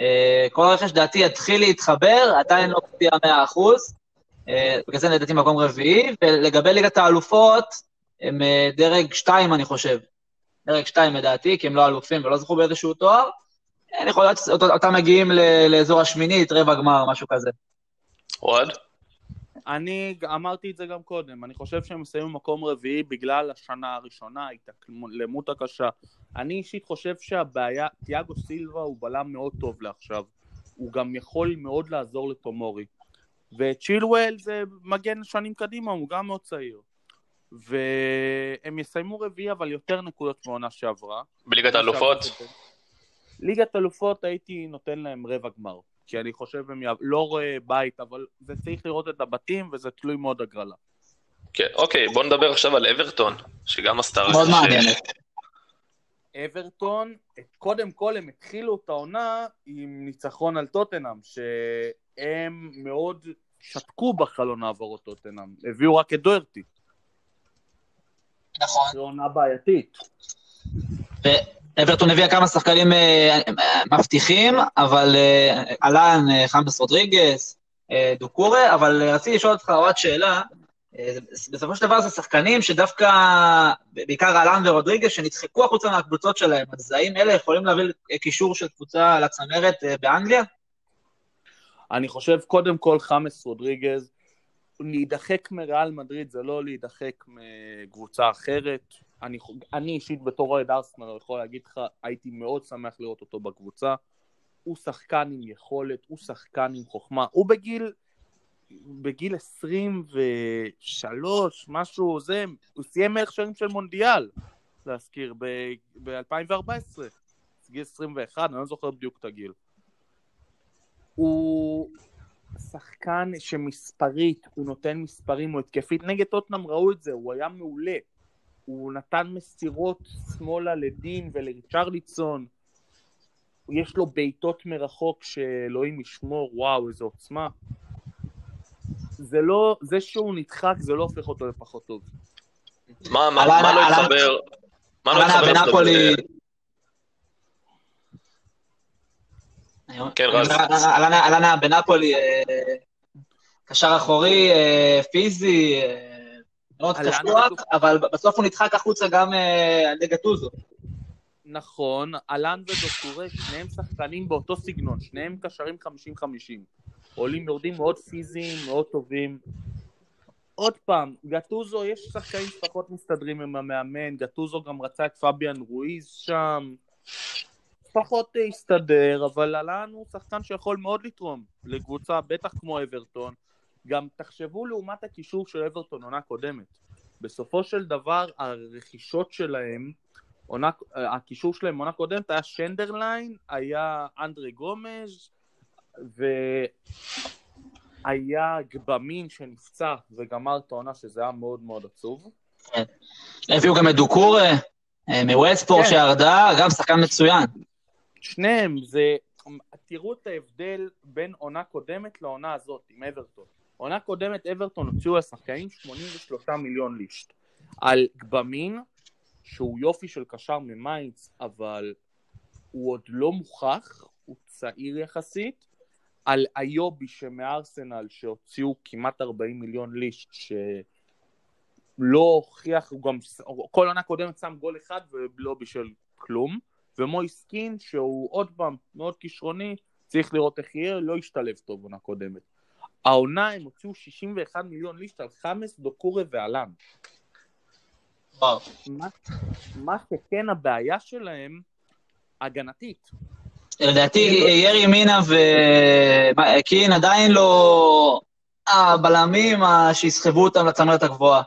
אה, כל הרכש, דעתי, יתחיל להתחבר, עדיין לא מפתיע 100%. אה, בגלל זה לדעתי מקום רביעי, ולגבי ליגת האלופות, הם אה, דרג 2, אני חושב. דרג 2 לדעתי, כי הם לא אלופים ולא זכו באיזשהו תואר. יכול להיות אותם מגיעים לאזור השמינית, רבע גמר, משהו כזה. אוהד? אני אמרתי את זה גם קודם, אני חושב שהם מסיימים מקום רביעי בגלל השנה הראשונה, ההתאקלמות הקשה. אני אישית חושב שהבעיה, תיאגו סילבה הוא בלם מאוד טוב לעכשיו. הוא גם יכול מאוד לעזור לטומורי. וצ'ילואל זה מגן שנים קדימה, הוא גם מאוד צעיר. והם יסיימו רביעי, אבל יותר נקודות מעונה שעברה. בליגת האלופות? ליגת אלופות הייתי נותן להם רבע גמר. כי אני חושב הם יעב... לא רואה בית, אבל זה צריך לראות את הבתים, וזה תלוי מאוד הגרלה. כן, אוקיי, בוא נדבר עכשיו על אברטון, שגם עשתה מאוד רכש- מעניינת. אברטון, את- קודם כל הם התחילו את העונה עם ניצחון על טוטנאם, שהם מאוד שתקו בחלון העברות טוטנאם, הביאו רק את דוורטי, נכון. זו עונה בעייתית. אברטון הביאה כמה שחקנים אה, אה, מבטיחים, אבל אה, אהלן, אה, חמאס רודריגס, דוקורה, אבל רציתי לשאול אותך עוד שאלה. בסופו של דבר זה שחקנים שדווקא, בעיקר אהלן ורודריגס, שנדחקו החוצה מהקבוצות שלהם, אז האם אלה יכולים להביא קישור של קבוצה לצמרת באנגליה? אני חושב קודם כל חמאס רודריגז, להידחק מריאל מדריד זה לא להידחק מקבוצה אחרת. אני, אני אישית בתור אוהד ארסנל יכול להגיד לך, הייתי מאוד שמח לראות אותו בקבוצה. הוא שחקן עם יכולת, הוא שחקן עם חוכמה. הוא בגיל, בגיל 23, משהו, זה, הוא סיים מלך שערים של מונדיאל, להזכיר, ב-2014. גיל 21, אני לא זוכר בדיוק את הגיל. הוא שחקן שמספרית, הוא נותן מספרים, הוא התקפית. נגד טוטנאם ראו את זה, הוא היה מעולה. הוא נתן מסירות שמאלה לדין ולריצ'רליצון. יש לו בעיטות מרחוק שאלוהים ישמור, וואו, איזה עוצמה. זה לא, זה שהוא נדחק זה לא הופך אותו לפחות טוב. מה מה- מה לא התחבר? מה לא אלנה התחבר? בנפולי... כן, רז. אלנה- אלנה בנפולי, אה, קשר אחורי, אה, פיזי, אה, מאוד קשוח. אבל בסוף הוא נדחק החוצה גם אה, על ידי גטוזו. נכון, אלן ודוקטורה, שניהם שחקנים באותו סגנון, שניהם קשרים 50-50. עולים יורדים מאוד פיזיים, מאוד טובים. עוד פעם, גטוזו, יש שחקנים שפחות מסתדרים עם המאמן, גטוזו גם רצה את פביאן רואיז שם. פחות אה, הסתדר, אבל אלן הוא שחקן שיכול מאוד לתרום לקבוצה, בטח כמו אברטון. גם תחשבו לעומת הקישור של אברטון עונה קודמת. בסופו של דבר, הרכישות שלהם, עונה, הקישור שלהם עונה קודמת היה שנדרליין, היה אנדרי גומז' והיה גבמין שנפצע וגמר את העונה, שזה היה מאוד מאוד עצוב. הביאו גם את דוקורה, אה, מווטפורד, כן. שירדה, גם שחקן מצוין. שניהם, זה... תראו את ההבדל בין עונה קודמת לעונה הזאת עם אברטון. עונה קודמת אברטון הוציאו לשחקנים 83 מיליון ליש"ט. על גבמין, שהוא יופי של קשר ממיינץ, אבל הוא עוד לא מוכח, הוא צעיר יחסית. על איובי שמארסנל שהוציאו כמעט 40 מיליון לישט, שלא הוכיח, הוא גם כל עונה קודמת שם גול אחד ולא בשביל כלום. ומויסקין, שהוא עוד פעם מאוד כישרוני, צריך לראות איך יהיה, לא השתלב טוב בעונה קודמת. העונה הם הוציאו 61 מיליון לישט על חמאס, דוקורה ואלן. מה, מה שכן הבעיה שלהם, הגנתית. לדעתי ירי מינה וקין עדיין לא הבלמים ה- שיסחבו אותם לצמרת הגבוהה.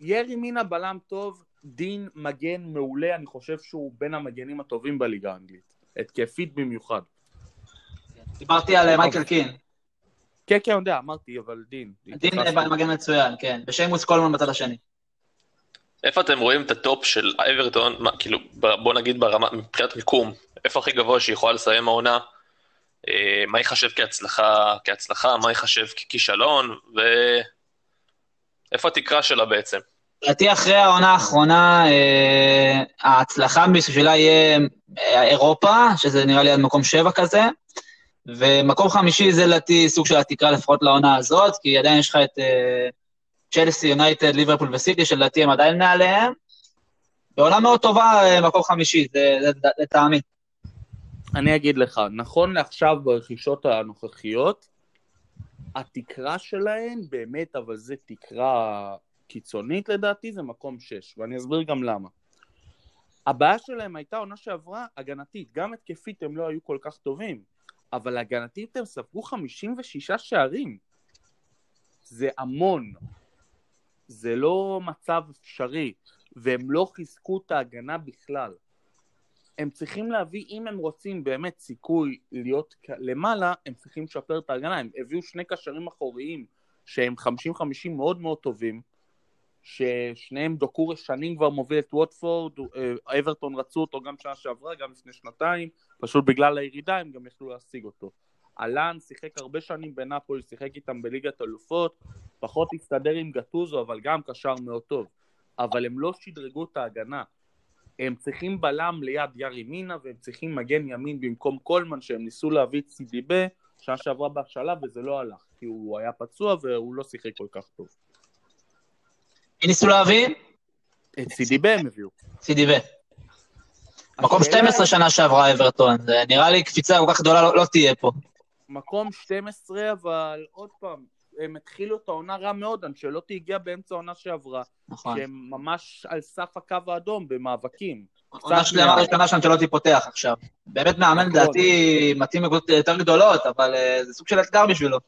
ירי מינה בלם טוב, דין מגן מעולה, אני חושב שהוא בין המגנים הטובים בליגה האנגלית. התקפית במיוחד. דיברתי על אה, מייקל קין. כן, כן, יודע, אמרתי, אבל דין. דין מגן מצוין, כן. ושיימוס קולמן בצד השני. איפה אתם רואים את הטופ של אברטון, מה, כאילו, בוא נגיד ברמה, מבחינת מיקום, איפה הכי גבוה שהיא יכולה לסיים העונה, אה, מה ייחשב כהצלחה, כהצלחה, מה ייחשב ככישלון, ואיפה התקרה שלה בעצם? לדעתי אחרי העונה האחרונה, אה, ההצלחה בשבילה יהיה אה, אירופה, שזה נראה לי עד מקום שבע כזה, ומקום חמישי זה לדעתי סוג של התקרה לפחות לעונה הזאת, כי עדיין יש לך את צ'לסי, יונייטד, ליברפול וסיטי, שלדעתי הם עדיין מעליהם. בעונה מאוד טובה, אה, מקום חמישי, לטעמי. אני אגיד לך, נכון לעכשיו ברכישות הנוכחיות, התקרה שלהן באמת, אבל זה תקרה קיצונית לדעתי, זה מקום 6, ואני אסביר גם למה. הבעיה שלהם הייתה עונה שעברה הגנתית, גם התקפית הם לא היו כל כך טובים, אבל הגנתית הם ספגו 56 שערים. זה המון. זה לא מצב אפשרי, והם לא חיזקו את ההגנה בכלל. הם צריכים להביא, אם הם רוצים באמת סיכוי להיות למעלה, הם צריכים לשפר את ההגנה. הם הביאו שני קשרים אחוריים שהם 50-50 מאוד מאוד טובים, ששניהם דוקורי שנים כבר מוביל את ווטפורד, אה, אברטון רצו אותו גם שנה שעברה, גם לפני שנתיים, פשוט בגלל הירידה הם גם יכלו להשיג אותו. אלן שיחק הרבה שנים בנפולי, שיחק איתם בליגת אלופות, פחות הסתדר עם גטוזו, אבל גם קשר מאוד טוב. אבל הם לא שדרגו את ההגנה. הם צריכים בלם ליד יארי מינה, והם צריכים מגן ימין במקום קולמן, שהם ניסו להביא את סידיבה שנה שעברה בהשאלה, וזה לא הלך, כי הוא היה פצוע והוא לא שיחק כל כך טוב. מי ניסו להביא? את סידיבה הם הביאו. סידיבה. מקום השאלה- 12 שנה שעברה אברטון, נראה לי קפיצה כל כך גדולה לא- לא תהיה פה. מקום 12, אבל עוד פעם, הם התחילו את העונה רע מאוד, אנשלוטי הגיע באמצע העונה שעברה, נכון. שהם ממש על סף הקו האדום במאבקים. עונה שלמה ראשונה שאנצ'לוטי פותח עכשיו. באמת מאמן, נכון. לדעתי, מתאים לקבוצות יותר גדולות, אבל אה, זה סוג של אתגר בשבילו.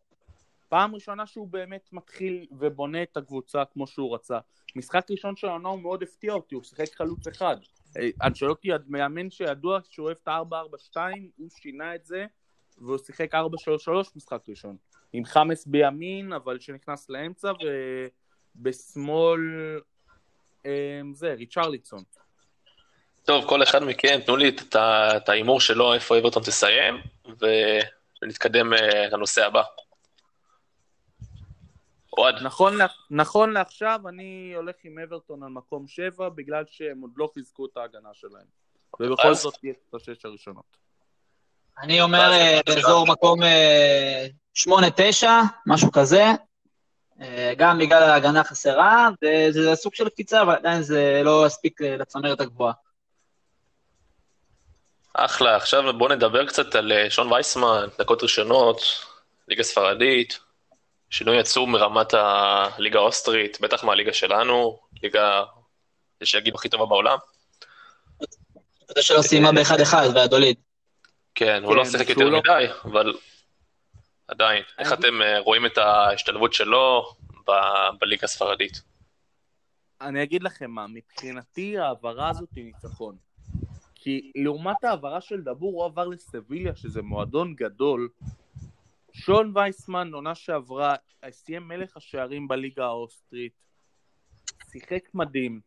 פעם ראשונה שהוא באמת מתחיל ובונה את הקבוצה כמו שהוא רצה. משחק ראשון של העונה הוא מאוד הפתיע אותי, הוא שיחק חלוץ אחד. אה, אנשלוטי מאמן שידוע שהוא אוהב את ה-4-4-2, הוא שינה את זה, והוא שיחק 4-3-3 משחק ראשון. עם חמאס בימין, אבל שנכנס לאמצע, ובשמאל, אה, זה, ריצ'רליצון. טוב, כל אחד מכם, תנו לי את ההימור שלו, איפה אברטון תסיים, ונתקדם אה, לנושא הבא. אוהד, נכון, נכון לעכשיו, אני הולך עם אברטון על מקום 7, בגלל שהם עוד לא חיזקו את ההגנה שלהם. ובכל אז- זאת יש את השש הראשונות. אני אומר אה, באזור מקום אה, 8-9, משהו כזה. אה, גם בגלל ההגנה החסרה, וזה סוג של קפיצה, אבל עדיין זה לא יספיק אה, לצמרת הגבוהה. אחלה, עכשיו בואו נדבר קצת על אה, שון וייסמן, דקות ראשונות, ליגה ספרדית, שינוי עצום מרמת הליגה האוסטרית, בטח מהליגה שלנו, ליגה, יש שיגידו הכי טובה בעולם. זה שלא סיימה ב-1-1, והדוליד. כן, הוא לא כן, שיחק שהוא יותר לא- מדי, אבל עדיין, איך אתם אה, רואים את ההשתלבות שלו בליגה הספרדית? אני אגיד לכם מה, מבחינתי ההעברה הזאת היא ניצחון. כי לעומת ההעברה של דבור, הוא עבר לסביליה, שזה מועדון גדול. שון וייסמן, עונה שעברה, סיים מלך השערים בליגה האוסטרית. שיחק מדהים.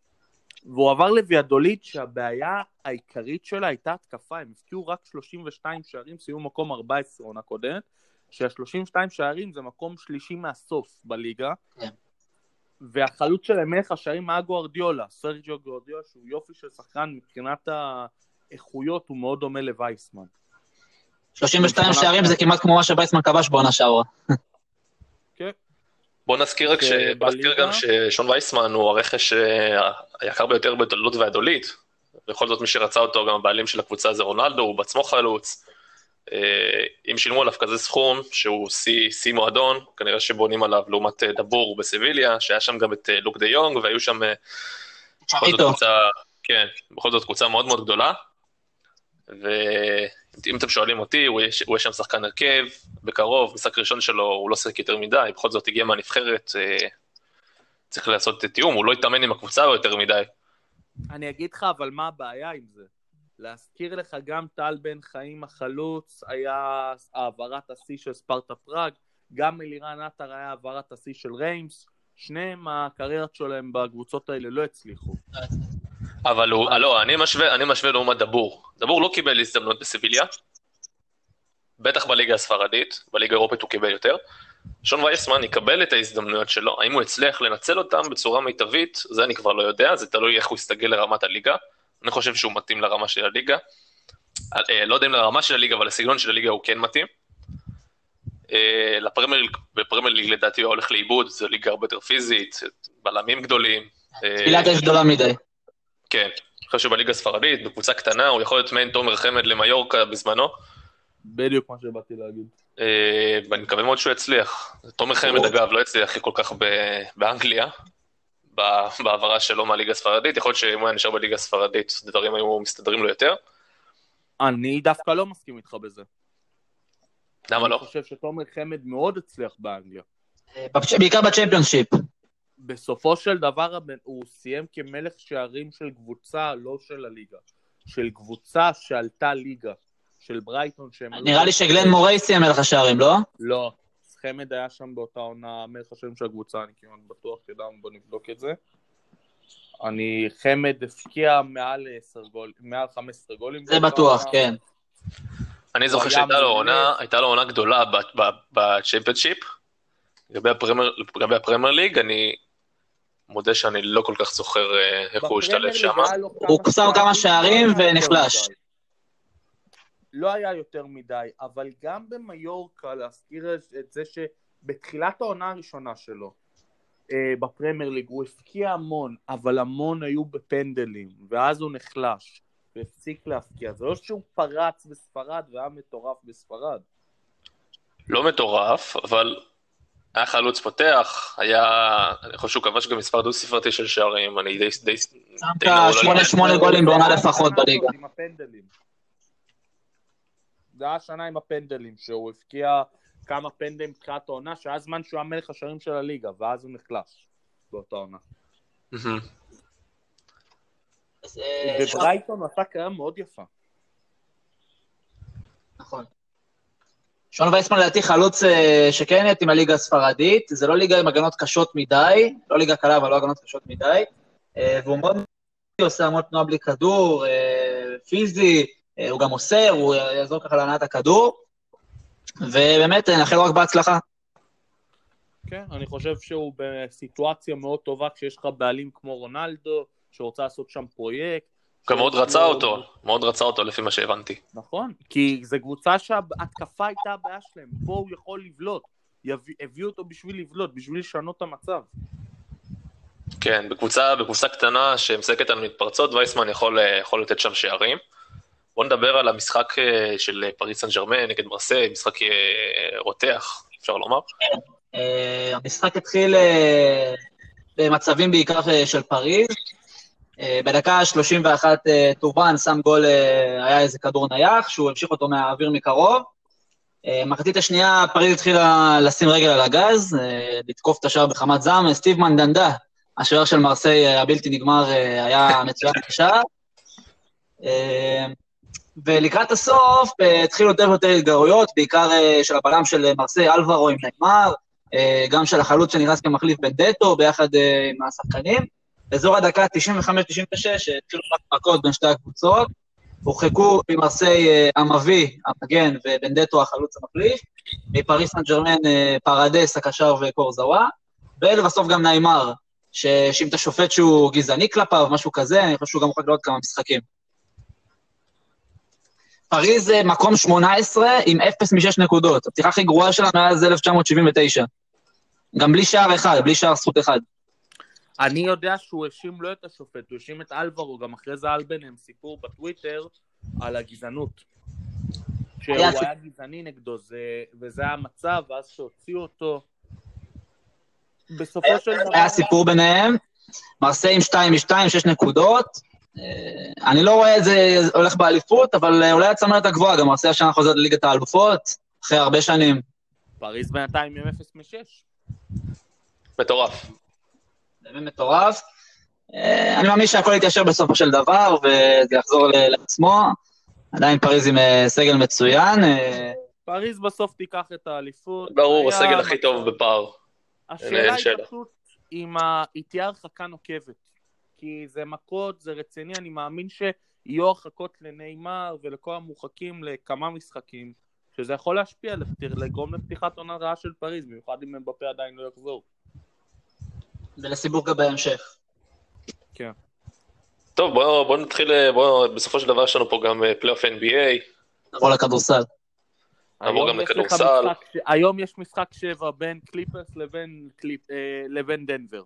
והוא עבר לוויאדוליד, שהבעיה העיקרית שלה הייתה התקפה. הם הבקיעו רק 32 שערים, סיימו מקום 14 עונה קודמת. שה-32 שערים זה מקום שלישי מהסוף בליגה. כן. והחלוץ שלהם מלך השערים היה גוארדיולה, סרג'יו גוארדיולה, שהוא יופי של שחקן מבחינת האיכויות, הוא מאוד דומה לווייסמן. 32 שערים זה כמעט כמו מה שבייסמן כבש בעונה שעברה. כן. בוא נזכיר רק ש... בוא נזכיר גם ששון וייסמן הוא הרכש אה, היקר ביותר בתולדות והדולית. בכל זאת מי שרצה אותו, גם הבעלים של הקבוצה זה רונלדו, הוא בעצמו חלוץ. אה, אם שילמו עליו כזה סכום, שהוא שיא מועדון, כנראה שבונים עליו לעומת אה, דבור בסביליה, שהיה שם גם את לוק דה יונג, והיו שם בכל זאת. קבוצה, כן, בכל זאת קבוצה מאוד מאוד גדולה. ואם אתם שואלים אותי, הוא יהיה הוא יהיה שם שחקן הרכב, בקרוב, משחק ראשון שלו, הוא לא שיחק יותר מדי, בכל זאת הגיע מהנבחרת, אה, צריך לעשות תיאום, הוא לא התאמן עם הקבוצה יותר מדי. אני אגיד לך, אבל מה הבעיה עם זה? להזכיר לך גם טל בן חיים החלוץ, היה העברת השיא של ספרטה פראג, גם אלירן עטר היה העברת השיא של ריימס, שניהם הקריירות שלהם בקבוצות האלה לא הצליחו. אבל הוא, אה, לא, אני משווה, אני משווה לעומת דבור. דבור לא קיבל הזדמנות בסביליה, בטח בליגה הספרדית, בליגה האירופית הוא קיבל יותר. שון וייסמן יקבל את ההזדמנויות שלו, האם הוא יצליח לנצל אותם בצורה מיטבית, זה אני כבר לא יודע, זה תלוי איך הוא יסתגל לרמת הליגה. אני חושב שהוא מתאים לרמה של הליגה. אה, לא יודע אם לרמה של הליגה, אבל לסגנון של הליגה הוא כן מתאים. אה, לפרמייר ליג, לדעתי הוא הולך לאיבוד, זו ליגה הרבה יותר פיזית, בלמים גדולים. אה, תפילת אש גדולה מדי. כן, אני חושב שבליגה הספרדית, בקבוצה קטנה, הוא יכול להיות מעין תומר חמד למיורקה בזמנו, בדיוק מה שבאתי להגיד. אה, ואני מקווה מאוד שהוא יצליח. תומר חמד, אגב, לא הצליח כל כך ב- באנגליה, ב- בהעברה שלו מהליגה הספרדית, יכול להיות שאם הוא היה נשאר בליגה הספרדית, דברים היו מסתדרים לו יותר. אני דווקא לא מסכים איתך בזה. למה לא? אני חושב שתומר חמד מאוד הצליח באנגליה. אה, בעיקר בצ'מפיונשיפ. בסופו של דבר הוא סיים כמלך שערים של קבוצה, לא של הליגה. של קבוצה שעלתה ליגה. של ברייטון שהם... נראה לי שגלן מוריי סיים מלך השערים, לא? לא. חמד היה שם באותה עונה מלך השם של הקבוצה, אני כמעט בטוח, אתה יודע, בוא נבדוק את זה. אני, חמד הפקיע מעל 10 גול, מעל 15 גולים. זה בטוח, עונה. כן. אני זוכר שהייתה לו. עונה, הייתה לו עונה גדולה ב- ב- בצ'מפיונשיפ. לגבי הפרמייר ליג, אני מודה שאני לא כל כך זוכר אה, איך הוא השתלב שם. הוא שם כמה שערים ונחלש. לא היה יותר מדי, אבל גם במיורקה, להזכיר את זה שבתחילת העונה הראשונה שלו, אה, בפרמייר ליג, הוא הפקיע המון, אבל המון היו בפנדלים, ואז הוא נחלש, והפסיק להפקיע. זה לא שהוא פרץ בספרד והיה מטורף בספרד. לא מטורף, אבל היה חלוץ פותח, היה, אני חושב שהוא כבש גם מספר דו-ספרתי של שערים, אני די... די, שמת שמונה. שמונה גולים בעונה לפחות בליגה. זה היה השנה עם הפנדלים, שהוא הפקיע כמה פנדלים בתחילת העונה, שהיה זמן שהוא היה מלך השערים של הליגה, ואז הוא נחלש באותה עונה. אה, בברייטון עשה קריירה מאוד יפה. נכון. שון וייסמן לדעתי חלוץ אה, שכן עם הליגה הספרדית, זה לא ליגה עם הגנות קשות מדי, לא ליגה קלה אבל לא הגנות קשות מדי, אה, והוא מאוד עושה המון תנועה בלי כדור, אה, פיזי, הוא גם מוסר, הוא יעזור ככה להנעת הכדור, ובאמת, נאחל רק בהצלחה. כן, אני חושב שהוא בסיטואציה מאוד טובה כשיש לך בעלים כמו רונלדו, שרוצה לעשות שם פרויקט, גם מאוד רצה אותו, מאוד רצה אותו לפי מה שהבנתי. נכון, כי זו קבוצה שההתקפה הייתה הבעיה שלהם, פה הוא יכול לבלוט, הביאו אותו בשביל לבלוט, בשביל לשנות את המצב. כן, בקבוצה, בקבוצה קטנה שמשחקת על מתפרצות, וייסמן יכול, יכול לתת שם שערים. בואו נדבר על המשחק אה, של פריס סן ג'רמן נגד מרסיי, משחק אה, רותח, אפשר לומר. אה, המשחק התחיל במצבים בעיקר של פריז, אה, בדקה ה-31 אה, טובן שם גול, אה, היה איזה כדור נייח, שהוא המשיך אותו מהאוויר מקרוב. מחצית השנייה פריז התחילה לשים רגל על הגז, לתקוף את השער בחמת זעם. סטיב מנדנדה, השוער של מרסיי הבלתי נגמר, היה מצוין בשער. ולקראת הסוף התחילו יותר ויותר התגרויות, בעיקר של הבלם של מרסיי, אלברו עם נגמר, גם של החלוץ שנכנס כמחליף בנדטו, ביחד עם השחקנים. באזור הדקה 95-96 התחילו מכות בין שתי הקבוצות, הורחקו ממרסיי אה, המביא, המגן, ובנדטו החלוץ המחליף, מפריס סן ג'רמן אה, פרדס, הקשר וקורזאווה, ולבסוף גם נעימר, שהאשים את השופט שהוא גזעני כלפיו, משהו כזה, אני חושב שהוא גם הורחק לעוד כמה משחקים. פריז אה, מקום 18 עם 0 מ-6 נקודות, הפתיחה הכי גרועה שלה מאז 1979. גם בלי שער אחד, בלי שער זכות אחד. אני יודע שהוא האשים לא את השופט, הוא האשים את אלברו, גם אחרי זה על ביניהם סיפור בטוויטר על הגזענות. שהוא היה היה גזעני נגדו, זה, וזה היה המצב, ואז שהוציאו אותו. בסופו של דבר... היה סיפור ביניהם, מרסיי עם 2 מ-2, 6 נקודות. אה, אני לא רואה את זה הולך באליפות, אבל אה, אולי הצמרת הגבוהה, גם מרסיי השנה חוזרת לליגת האלופות, אחרי הרבה שנים. פריז בינתיים עם 0 מ-6. מטורף. באמת מטורף. אה, אני מאמין שהכל יתיישר בסופו של דבר, וזה יחזור לעצמו. עדיין פריז עם אה, סגל מצוין. אה. פריז בסוף תיקח את האליפות. ברור, הסגל הכי טוב בפער. השאלה היא פשוט אם היא תהיה הרחקה נוקבת. כי זה מכות, זה רציני, אני מאמין שיהיו הרחקות לניימאר ולכל המורחקים לכמה משחקים, שזה יכול להשפיע, לגרום לפתיחת עונה רעה של פריז, במיוחד אם מבפה עדיין לא יחזור. ולסיבוב גם בהמשך. כן. טוב, בואו בוא נתחיל, בוא, בסופו של דבר יש לנו פה גם פלייאוף NBA. נעבור לכדורסל. נעבור גם לכדורסל. היום יש משחק שבע בין קליפרס לבין, קליפ, אה, לבין דנבר.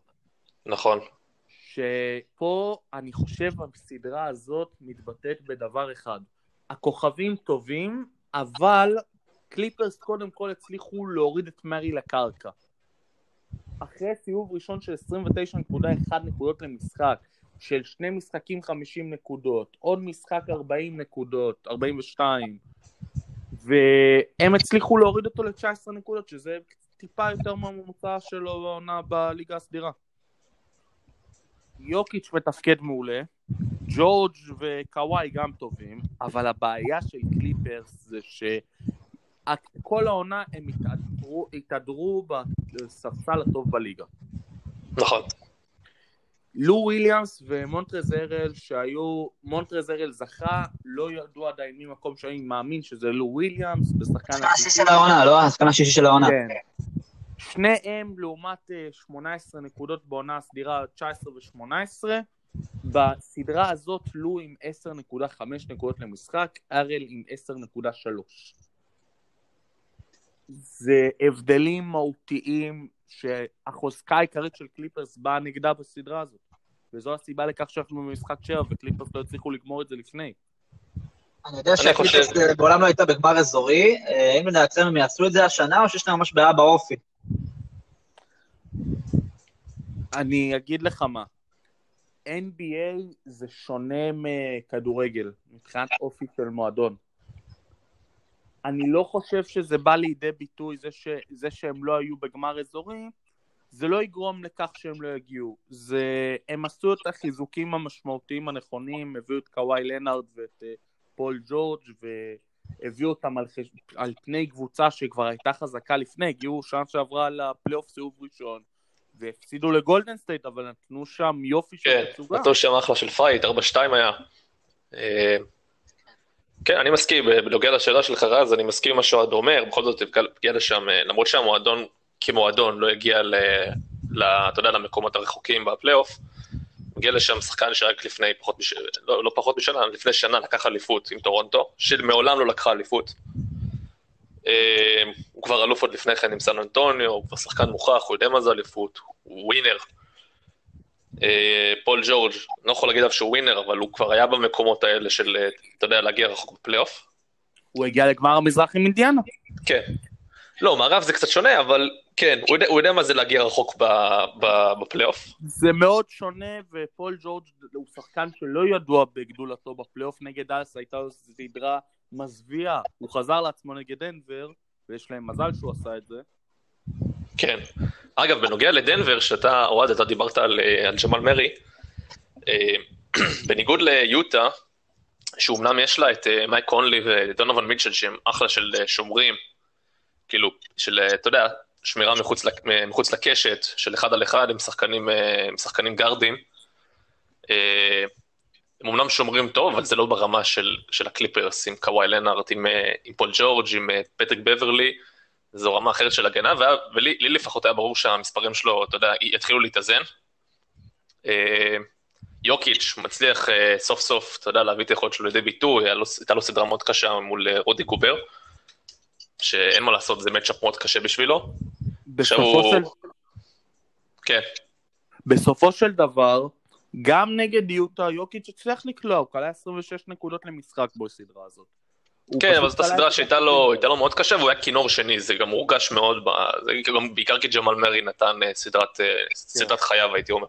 נכון. שפה אני חושב הסדרה הזאת מתבטאת בדבר אחד. הכוכבים טובים, אבל קליפרס קודם כל הצליחו להוריד את מארי לקרקע. אחרי סיבוב ראשון של 29.1 נקודות למשחק, של שני משחקים 50 נקודות, עוד משחק 40 נקודות, 42, והם הצליחו להוריד אותו ל-19 נקודות, שזה טיפה יותר מהממוצע שלו בעונה בליגה הסדירה. יוקיץ' מתפקד מעולה, ג'ורג' וקוואי גם טובים, אבל הבעיה של קליפרס זה ש... כל העונה הם התהדרו, התהדרו בספסל הטוב בליגה. נכון. לו וויליאמס ומונטרז הארל שהיו, מונטרז הארל זכה, לא ידעו עדיין מי במקום שאני מאמין שזה לו וויליאמס, בשחקן השישי של העונה, לא? השחקן השישי של העונה. כן. שניהם לעומת 18 אה, נקודות בעונה הסדירה 19 ו-18, בסדרה הזאת לו עם 10.5 נקודות למשחק, ארל עם 10.3. זה הבדלים מהותיים שהחוזקה העיקרית של קליפרס באה נגדה בסדרה הזאת. וזו הסיבה לכך שאנחנו במשחק שבע וקליפרס לא הצליחו לגמור את זה לפני. אני יודע שקליפרס בעולם לא הייתה בגמר אזורי, אה, האם לדעתכם הם יעשו את זה השנה או שיש להם ממש בעיה באופי? אני אגיד לך מה, NBA זה שונה מכדורגל, מבחינת אופי של מועדון. אני לא חושב שזה בא לידי ביטוי, זה, ש, זה שהם לא היו בגמר אזורי, זה לא יגרום לכך שהם לא יגיעו. זה... הם עשו את החיזוקים המשמעותיים הנכונים, הביאו את קוואי לנארד ואת uh, פול ג'ורג' והביאו אותם על, חש... על פני קבוצה שכבר הייתה חזקה לפני, הגיעו שנה שעברה לפלייאוף סיבוב ראשון. והפסידו לגולדן סטייט, אבל נתנו שם יופי של כן, תצוגה. נתנו שם אחלה של fight, 4-2 היה. כן, אני מסכים, בנוגע לשאלה שלך רז, אני מסכים עם מה שאוהד אומר, בכל זאת הגיע לשם, אה, למרות שהמועדון כמועדון לא הגיע ל... ל... אתה יודע, למקומות הרחוקים בפלייאוף, הגיע לשם שחקן שרק לפני פחות מש... לא, לא פחות משנה, לפני שנה לקח אליפות עם טורונטו, שמעולם לא לקחה אליפות. אה, הוא כבר אלוף עוד לפני כן עם סן אנטוניו, הוא כבר שחקן מוכח, הוא יודע מה זה אליפות, הוא ווינר. אה, פול ג'ורג', לא יכול להגיד עליו שהוא ווינר, אבל הוא כבר היה במקומות האלה של, אה, אתה יודע, להגיע רחוק בפלייאוף. הוא הגיע לגמר המזרח עם אינדיאנה. כן. לא, מערב זה קצת שונה, אבל כן, הוא יודע, הוא יודע מה זה להגיע רחוק בפלייאוף. זה מאוד שונה, ופול ג'ורג' הוא שחקן שלא ידוע בגדולתו בפלייאוף, נגד אס הייתה לו סדרה מזוויעה. הוא חזר לעצמו נגד דנבר, ויש להם מזל שהוא עשה את זה. כן. אגב, בנוגע לדנבר, שאתה, אוהד, אתה דיברת על, אה, על ג'מאל מרי, אה, בניגוד ליוטה, שאומנם יש לה את אה, מייק קונלי ודונובל מיטשל, שהם אחלה של שומרים, כאילו, של, אתה יודע, שמירה מחוץ, מחוץ לקשת, של אחד על אחד, הם שחקנים, הם שחקנים guardים. הם אומנם שומרים טוב, אבל זה לא ברמה של, של הקליפרס, עם קוואי לנארד, עם, עם פול ג'ורג', עם פטריק בברלי, זו רמה אחרת של הגנה, והיה, ולי לפחות היה ברור שהמספרים שלו, אתה יודע, יתחילו להתאזן. אה, יוקיץ' מצליח אה, סוף סוף, אתה יודע, להביא את היכולת שלו לידי ביטוי, הייתה לו סדרה מאוד קשה מול אה, רודי גובר, שאין מה לעשות, זה מצ'אפ מאוד קשה בשבילו. בסופו. של... כן. בסופו של דבר, גם נגד יוטה, יוקיץ' הצליח לקלוע, הוא קלע 26 נקודות למשחק בסדרה הזאת. כן, אבל זאת הסדרה שהייתה לו, לו מאוד קשה, והוא היה כינור שני, זה גם הורגש מאוד, ב... זה גם בעיקר כי ג'מאל מרי נתן אה, סדרת, אה, סדרת חייו, הייתי אומר.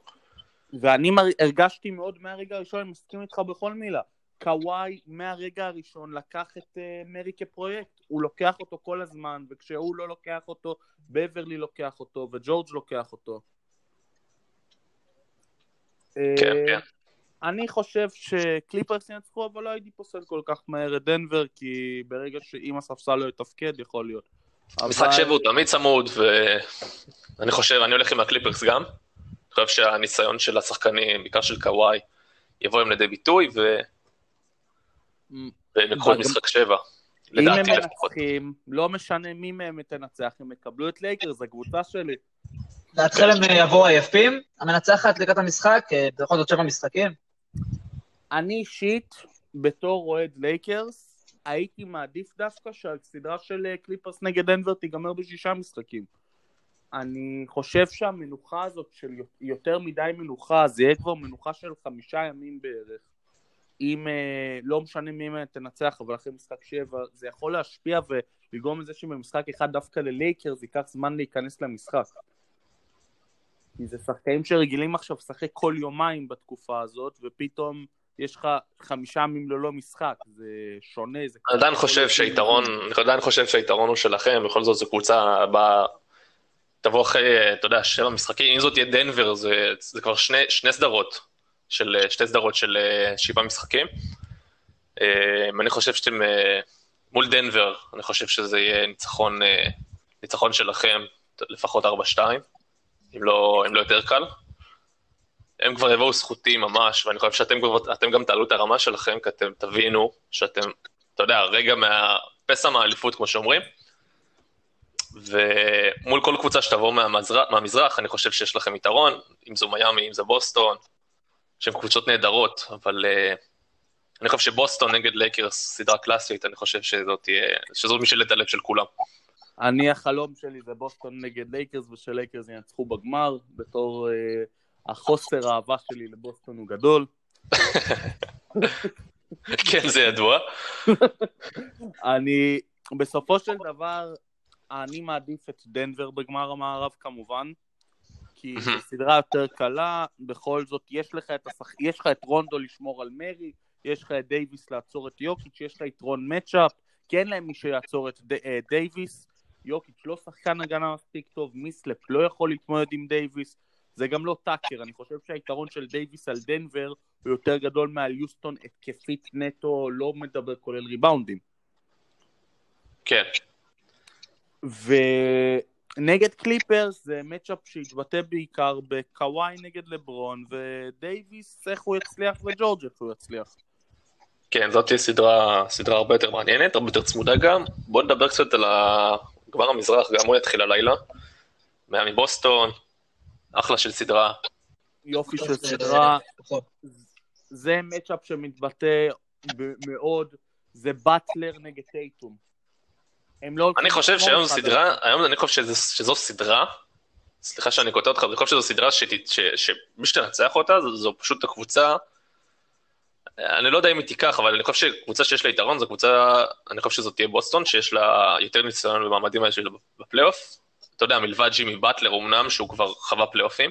ואני מר... הרגשתי מאוד מהרגע הראשון, אני מסכים איתך בכל מילה. קוואי מהרגע הראשון לקח את uh, מרי כפרויקט, הוא לוקח אותו כל הזמן, וכשהוא לא לוקח אותו, בברלי לוקח אותו, וג'ורג' לוקח אותו. כן, כן. אני חושב שקליפרס ינצחו, אבל לא הייתי פוסל כל כך מהר את דנבר, כי ברגע שאם הספסל לא יתפקד, יכול להיות. משחק אבל- שבע הוא תמיד צמוד, ואני חושב, אני הולך עם הקליפרס גם. אני חושב שהניסיון של השחקנים, בעיקר של קוואי, יבוא היום לידי ביטוי, ו... והם יקחו משחק שבע. אם הם. מנצחים, לא משנה מי מהם תנצח, הם יקבלו את לייקרס, זו הקבוצה שלי. להתחיל הם אה, יבואו עייפים? המנצחת לקראת המשחק, אה, בכל זאת שבע משחקים. אני אישית, בתור אוהד לייקרס, הייתי מעדיף דווקא שהסדרה של אה, קליפרס נגד דנבר תיגמר בשישה משחקים. אני חושב שהמנוחה הזאת של יותר מדי מנוחה, זה יהיה כבר מנוחה של חמישה ימים בערך. אם אה, לא משנה מי תנצח, אבל אחרי משחק שבע, זה יכול להשפיע ולגרום לזה שבמשחק אחד דווקא ללייקרס ייקח זמן להיכנס למשחק. כי זה שחקנים שרגילים עכשיו לשחק כל יומיים בתקופה הזאת, ופתאום יש לך חמישה ימים ללא משחק, זה שונה, זה... אני עדיין חושב שהיתרון, אני עדיין חושב שהיתרון הוא שלכם, בכל זאת זו קבוצה בה... תבוא אחרי, אתה יודע, שבע משחקים, אם זאת תהיה דנבר, זה, זה כבר שני, שני סדרות, של, שתי סדרות של אה, שבעה משחקים. אה, אני חושב שאתם, אה, מול דנבר, אני חושב שזה יהיה ניצחון, ניצחון שלכם, לפחות 4-2, אם לא, אם לא יותר קל. הם כבר יבואו זכותים ממש, ואני חושב שאתם כבר, גם תעלו את הרמה שלכם, כי אתם תבינו שאתם, אתה יודע, רגע מהפסע מהאליפות, כמו שאומרים, ומול כל קבוצה שתבוא מהמזרח, מהמזרח, אני חושב שיש לכם יתרון, אם זו מיאמי, אם זו בוסטון, שהן קבוצות נהדרות, אבל אה, אני חושב שבוסטון נגד לייקרס, סדרה קלאסית, אני חושב שזאת תהיה, שזאת משאלת הלב של כולם. אני, החלום שלי זה בוסטון נגד לייקרס, ושלייקרס ינצחו בגמר, בתור אה, החוסר האהבה שלי לבוסטון הוא גדול. כן, זה ידוע. אני, בסופו של דבר, אני מעדיף את דנבר בגמר המערב כמובן, כי זו סדרה יותר קלה, בכל זאת יש לך את, השח... יש לך את רונדו לשמור על מארי, יש לך את דייוויס לעצור את יוקיץ', יש לך יתרון match-up, כי אין להם מי שיעצור את ד... אה, דייוויס, יוקיץ' לא שחקן הגנה מספיק טוב, מילסאפ לא יכול להתמודד עם דייוויס, זה גם לא טאקר, אני חושב שהיתרון של דייוויס על דנבר הוא יותר גדול מעל יוסטון התקפית נטו, לא מדבר כולל ריבאונדים. כן. ונגד קליפרס זה מצ'אפ שהתבטא בעיקר בקוואי נגד לברון, ודייוויס איך הוא יצליח וג'ורג' איך הוא יצליח. כן, זאת תהיה סדרה, סדרה הרבה יותר מעניינת, הרבה יותר צמודה גם. בואו נדבר קצת על גמר המזרח, גם הוא יתחיל הלילה. מיאמי בוסטון, אחלה של סדרה. יופי של סדרה. זה מצ'אפ שמתבטא מאוד, זה באטלר נגד טייטום. לא אני חושב שהיום זו סדרה, היום אני חושב שזו סדרה, סליחה שאני קוטע אותך, אני חושב שזו סדרה שמי שתנצח אותה, זו פשוט הקבוצה אני לא יודע אם היא תיקח, אבל אני חושב שקבוצה שיש לה יתרון זו קבוצה, אני חושב שזאת תהיה בוסטון, שיש לה יותר ניסיון במעמדים האלה בפלייאוף. אתה יודע, מלבד ג'ימי באטלר אמנם, שהוא כבר חווה פלייאופים,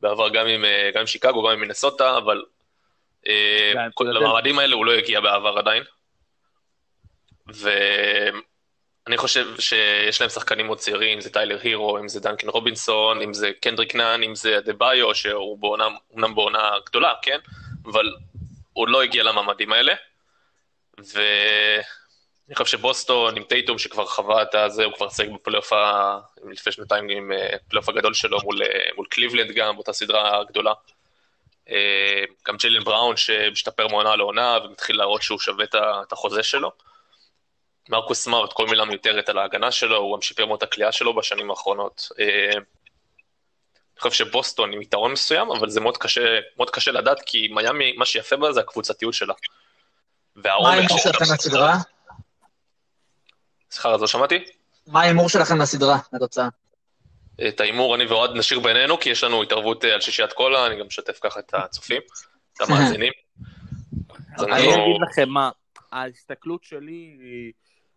בעבר גם עם, אה, גם עם שיקגו, גם עם מינסוטה, אבל אה, למעמדים האלה הוא לא הגיע בעבר עדיין. ואני חושב שיש להם שחקנים מאוד צעירים, אם זה טיילר הירו, אם זה דנקן רובינסון, אם זה קנדריק נאן, אם זה אדבאיו, שהוא בעונה, אומנם בעונה גדולה, כן? אבל הוא לא הגיע למעמדים האלה, ואני חושב שבוסטון עם טייטום שכבר חווה את הזה, הוא כבר שיחק בפלייאוף ה... לפני שנתיים עם אה, הפלייאוף הגדול שלו מול, אה, מול קליבלנד גם, באותה סדרה גדולה. אה, גם ג'יילן בראון שמשתפר מעונה לעונה ומתחיל להראות שהוא שווה את החוזה שלו. מרקוס סמארט, כל מילה מיותרת על ההגנה שלו, הוא גם שיפר מאוד את הקליעה שלו בשנים האחרונות. חושב שבוסטון עם יתרון מסוים, אבל זה מאוד קשה, מאוד קשה לדעת, כי מיאמי, מה שיפה בה זה הקבוצתיות שלה. מה ההימור שלכם לסדרה? סליחה, אז לא שמעתי? מה ההימור שלכם לסדרה, לתוצאה? את ההימור אני ואוהד נשאיר בינינו, כי יש לנו התערבות אה, על שישיית קולה, אני גם משתף ככה את הצופים, את המאזינים. אני אגיד לכם מה, ההסתכלות שלי היא...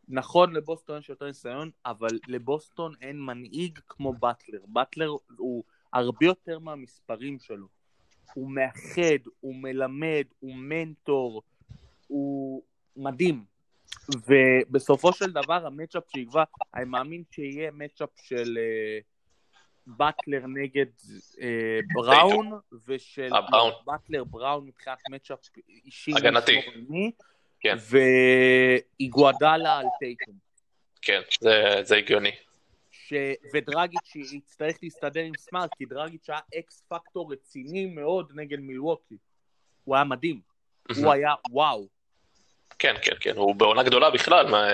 נכון, לבוסטון יש יותר ניסיון, אבל לבוסטון אין מנהיג כמו באטלר. באטלר הוא הרבה יותר מהמספרים שלו. הוא מאחד, הוא מלמד, הוא מנטור, הוא מדהים. ובסופו של דבר המצ'אפ שיקבע, אני מאמין שיהיה מצ'אפ של באטלר uh, נגד uh, בראון, ושל באטלר בראון מבחינת מצ'אפ אישי. הגנתי. כן. ואיגואדלה על טייטום. כן, זה, זה הגיוני. ש... ודרגיץ' יצטרך להסתדר עם סמארט, כי דרגיץ' היה X factor רציני מאוד נגד מילווקי. הוא היה מדהים. הוא היה וואו. כן, כן, כן, הוא בעונה גדולה בכלל, מה...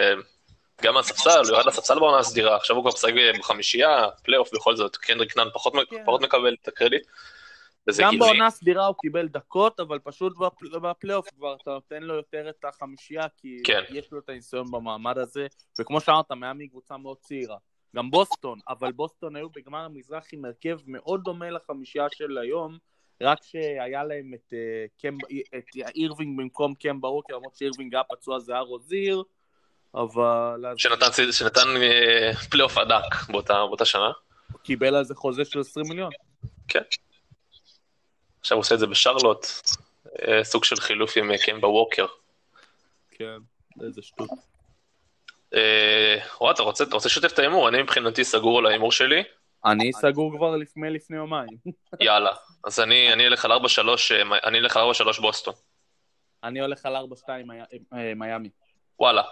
גם מהספסל, הוא ירד לספסל בעונה הסדירה, עכשיו הוא כבר משחק בחמישייה, פלייאוף בכל זאת, קנדריק נאן פחות, כן. פחות מקבל את הקרדיט. גם גילוי. בעונה סדירה הוא קיבל דקות, אבל פשוט בפלייאוף כבר אתה נותן לו יותר את החמישייה, כי כן. יש לו את הניסיון במעמד הזה, וכמו שאמרת, מיאמי קבוצה מאוד צעירה. גם בוסטון, אבל בוסטון היו בגמר המזרח עם הרכב מאוד דומה לחמישייה של היום, רק שהיה להם את, אה, קם, את אירווינג במקום קמבה ווקר, למרות שאירווינג היה פצוע זה היה רוזיר, אבל... שנתן, שנתן אה, פלייאוף ענק באותה, באותה שנה. הוא קיבל על זה חוזה של 20 מיליון. כן. עכשיו הוא עושה את זה בשרלוט, אה, סוג של חילוף עם קמבה ווקר. כן, איזה שטות. וואט, אתה רוצה לשתף את ההימור? אני מבחינתי סגור על ההימור שלי. אני סגור כבר לפני לפני יומיים. יאללה, אז אני אלך על 4-3, אני אלך על 4-3 בוסטון. אני הולך על 4-2 אה, מיאמי. וואלה.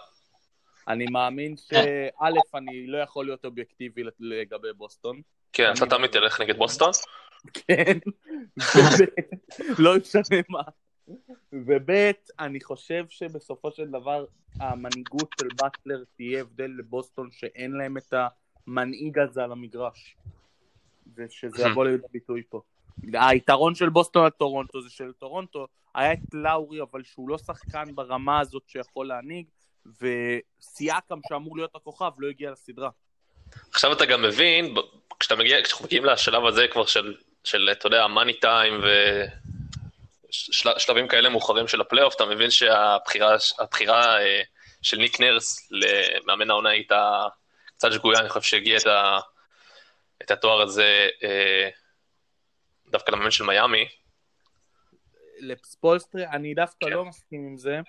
אני מאמין שא', אני לא יכול להיות אובייקטיבי לגבי בוסטון. כן, אתה תמיד תלך נגד בוסטון? כן, לא משנה מה. וב', אני חושב שבסופו של דבר המנהיגות של באטלר תהיה הבדל לבוסטון שאין להם את המנהיג הזה על המגרש. ושזה יבוא לידי ביטוי פה. היתרון של בוסטון על טורונטו זה של טורונטו היה את לאורי, אבל שהוא לא שחקן ברמה הזאת שיכול להנהיג, וסיאקם שאמור להיות הכוכב לא הגיע לסדרה. עכשיו אתה גם מבין, כשאתה מגיע, כשאנחנו מגיעים לשלב הזה כבר של, של אתה יודע, money time ו... של, שלבים כאלה מאוחרים של הפלייאוף, אתה מבין שהבחירה הבחירה, אה, של ניק נרס למאמן העונה הייתה קצת שגויה, אני חושב שהגיע את, ה, את התואר הזה אה, דווקא למאמן של מיאמי. לספולסטרה, אני דווקא כן. לא מסכים עם זה,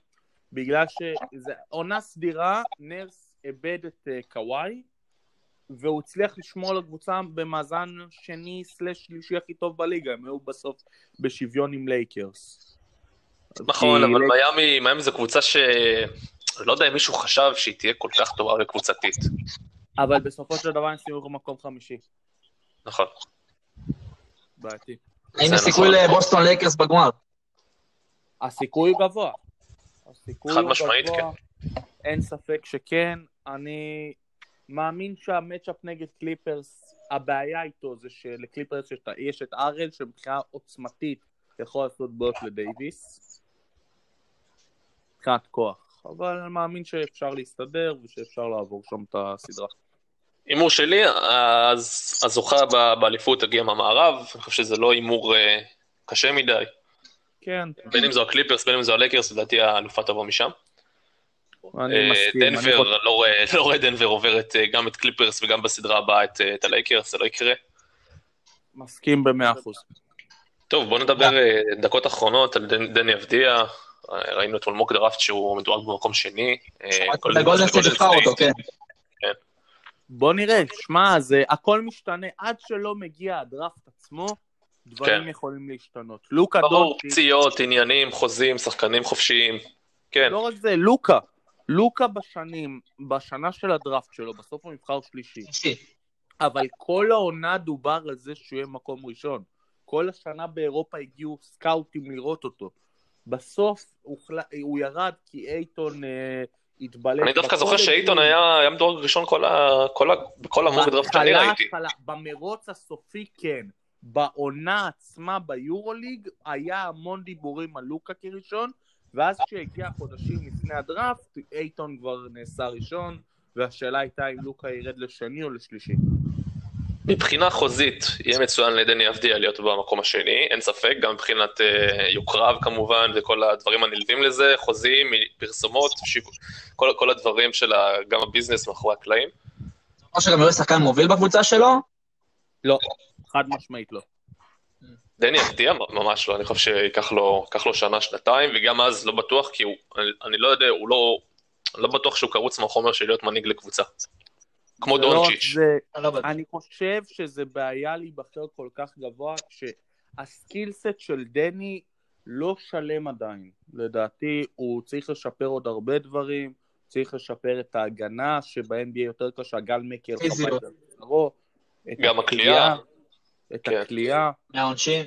בגלל שזה עונה סדירה, נרס איבד את אה, קוואי, והוא הצליח לשמור על הקבוצה במאזן שני slash שלישי הכי טוב בליגה, הם היו בסוף בשוויון עם לייקרס. נכון, אבל מיאמי, מיאמי זו קבוצה ש... לא יודע אם מישהו חשב שהיא תהיה כל כך טובה וקבוצתית. אבל בסופו של דבר הם סיימו במקום חמישי, נכון. בעייתי. האם זה יש סיכוי נכון. לבוסטון לייקרס בגמר? הסיכוי גבוה. הסיכוי חד משמעית, גבוה, אין ספק שכן. אני מאמין שהמצ'אפ נגד קליפרס, הבעיה איתו זה שלקליפרס יש, את- יש את ארל שמבחינה עוצמתית יכול לעשות בעיות לדייוויס. מבחינת כוח. אבל אני מאמין שאפשר להסתדר ושאפשר לעבור שם את הסדרה. הימור שלי, אז הזוכה באליפות תגיע מהמערב, אני חושב שזה לא הימור אה, קשה מדי. כן, בין אם זו הקליפרס, בין אם זו הלייקרס, לדעתי האלופה תבוא משם. אני אה, מסכים. דנבר, לא רואה- לא רואה דנבר עוברת אה, גם את קליפרס וגם בסדרה הבאה את אה, את הלייקרס, זה לא יקרה. מסכים במאה אחוז. טוב, בואו נדבר דקות אחרונות על דני אבדיה. ראינו אתמול mock draft שהוא מדורג במקום שני. אה, גולדן- גולדן סטייט אותו. כן. בוא נראה, שמע, זה הכל משתנה עד שלא מגיע הדראפט עצמו, דברים כן. יכולים להשתנות. לוקה ברור, דונצ'יץ', פציעות, עניינים, חוזים, שחקנים חופשיים. כן, לא רק זה, לוקה, לוקה בשנים, בשנה של הדראפט שלו, בסוף הוא נבחר שלישי, אבל כל העונה דובר על זה שהוא יהיה מקום ראשון. כל השנה באירופה הגיעו סקאוטים לראות אותו. בסוף הוחל... הוא ירד כי אייטון אה, התבלט. אני דווקא זוכר הגיל. היה מדורג ראשון בכל המוק דראפט שאני ראיתי. במרוץ הסופי כן. בעונה עצמה ביורוליג היה המון דיבורים על לוקה כראשון, ואז כשהגיע חודשים לפני הדראפט, אייטון כבר נעשה ראשון, והשאלה הייתה אם לוקה ירד לשני או לשלישי. מבחינה חוזית, יהיה מצוין לדני אבדיה להיות במקום השני, אין ספק, גם מבחינת אה, יוקרב כמובן, וכל הדברים הנלווים לזה, חוזים, פרסומות, שיווק, כל, כל הדברים של ה, גם הביזנס מאחורי הקלעים. או שגם יהיה שחקן מוביל בקבוצה שלו? לא, חד משמעית לא. דני אבדיה ממש לא, אני חושב שייקח לו, לו שנה, שנתיים, וגם אז לא בטוח, כי הוא, אני, אני לא יודע, הוא לא, לא בטוח שהוא קרוץ מהחומר של להיות מנהיג לקבוצה. כמו לא דונצ'יץ'. זה, אני לא. אני חושב שזה בעיה להיבחר כל כך גבוה, כשהסקילסט של דני לא שלם עדיין. לדעתי, הוא צריך לשפר עוד הרבה דברים, צריך לשפר את ההגנה, שב-NBA יותר קשה, גל מקר על בשרו, את גם הכלייה. את כן. הכלייה, מהעונשין.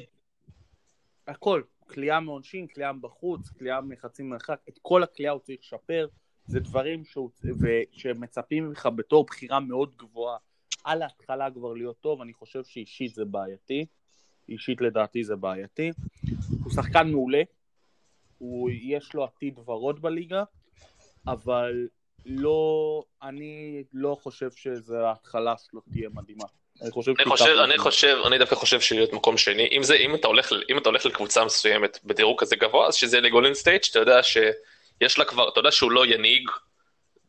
הכל, כליאה מעונשין, כליאה בחוץ, כליאה מחצי מרחק, את כל הכלייה הוא צריך לשפר, זה דברים שהוא, ו- שמצפים ממך בתור בחירה מאוד גבוהה על ההתחלה כבר להיות טוב, אני חושב שאישית זה בעייתי, אישית לדעתי זה בעייתי. הוא שחקן מעולה, הוא, יש לו עתיד ורוד בליגה, אבל לא, אני לא חושב שזה ההתחלה שלו תהיה מדהימה. אני חושב אני חושב, אני חושב, אני דווקא חושב שלהיות מקום שני, אם זה, אם אתה הולך, אם אתה הולך לקבוצה מסוימת בדירוג כזה גבוה, אז שזה יהיה לגולדן סטייט, שאתה יודע שיש לה כבר, אתה יודע שהוא לא ינהיג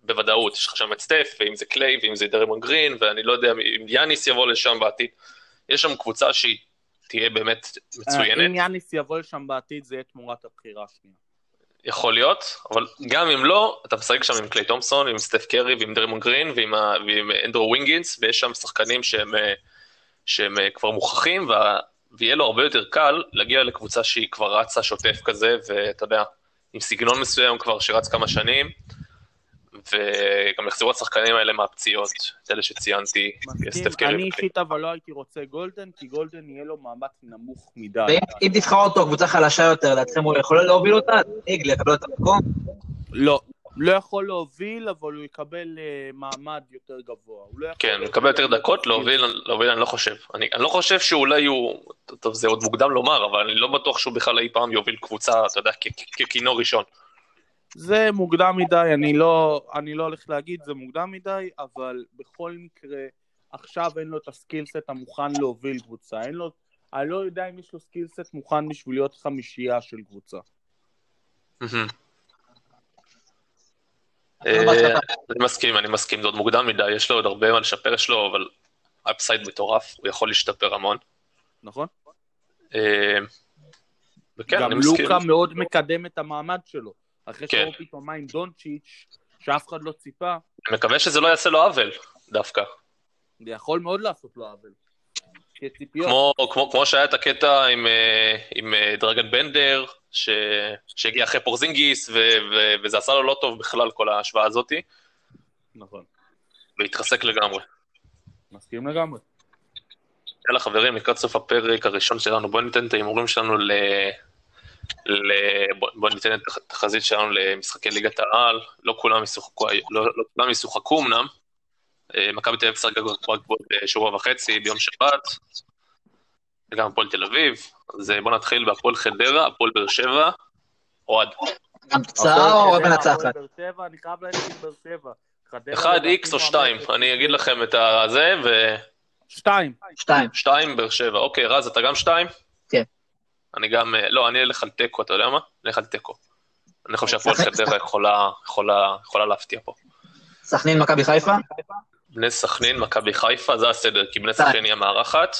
בוודאות, יש לך שם את סטף, ואם זה קליי, ואם זה דרמון גרין, ואני לא יודע אם יאניס יבוא לשם בעתיד, יש שם קבוצה שהיא תהיה באמת אם מצוינת, יאניס יבוא לשם בעתיד, זה יהיה תמורת הבחירה השנייה. יכול להיות, אבל גם אם לא, אתה משחק שם עם קליי תומפסון, עם סטף קרי, ועם דרמון גרין, ועם, ה- ועם אנדרו ווינגינס, ויש שם שחקנים שהם, שהם כבר מוכחים, וה, ויהיה לו הרבה יותר קל להגיע לקבוצה שהיא כבר רצה שוטף כזה, ואתה יודע, עם סגנון מסוים כבר שרץ כמה שנים, וגם יחזרו השחקנים האלה מהפציעות, את אלה שציינתי, סטף קרי אני. אישית אבל לא הייתי רוצה גולדן, כי גולדן יהיה לו מאמץ נמוך מדי. ואם אם תבחר אותו קבוצה חלשה יותר, לדעתכם הוא יכול להוביל אותה? להנהיג, לקבל את המקום? לא, לא יכול להוביל, אבל הוא יקבל אה, מעמד יותר גבוה. הוא לא יכול כן, הוא יקבל יותר דקות, להוביל, להוביל אני לא חושב. אני, אני לא חושב שאולי הוא, טוב זה עוד מוקדם לומר, אבל אני לא בטוח שהוא בכלל אי פעם יוביל קבוצה, אתה יודע, ככינור ראשון. זה מוקדם מדי, אני לא, אני לא הולך להגיד זה מוקדם מדי, אבל בכל מקרה, עכשיו אין לו את ה skill set המוכן להוביל קבוצה. אין לו, אני לא יודע אם יש לו skill set מוכן בשביל להיות חמישייה של קבוצה. מהמם. אה. אני מסכים, אני מסכים, זה עוד מוקדם מדי, יש לו עוד הרבה מה לשפר, יש לו, אבל upside מטורף, הוא יכול להשתפר המון. נכון? אה, וכן, גם אני מסכים. לוקה מאוד מקדם את המעמד שלו. אחרי כן. שהוא פתאום מה עם דונצ'יץ', שאף אחד לא ציפה. אני מקווה שזה לא יעשה לו עוול, דווקא. זה יכול מאוד לעשות לו עוול. כציפיות. כמו, כמו, כמו שהיה את הקטע עם, אה, עם אה, דרגן בנדר, ש, שהגיע אחרי פורזינגיס, ו, ו, וזה עשה לו לא טוב בכלל, כל ההשוואה הזאתי, נכון. והתרסק לגמרי. מסכים לגמרי. יאללה חברים, לקראת סוף הפרק הראשון שלנו, בואו ניתן את ההימורים שלנו ל... ל... בוא, בוא ניתן את התחזית שלנו למשחקי ליגת העל, לא כולם ישוחקו, לא, לא כולם ישוחקו אמנם, מכבי תל אביב שחקה כבר שבוע וחצי ביום שבת, וגם הפועל תל אביב, אז אה, בואו נתחיל בהפועל חדרה, הפועל באר שבע, אוהד. גם תוצאה או מנצחת? באר שבע, אני חייב ללכת עם באר שבע. חדרה אחד איקס או שתיים. אני אגיד לכם את הזה, שתיים. שתיים. ושתיים, באר שבע. אוקיי, רז, אתה גם שתיים? כן. אני גם, אה, לא, אני אלך על תיקו, אתה יודע מה? אני אלך על תיקו. אני חושב שהפועל סכנין- חדרה יכולה להפתיע פה. סכנין, מכבי חיפה? בני סכנין, מכבי חיפה, זה הסדר, כי בני. סכנין היא המארחת.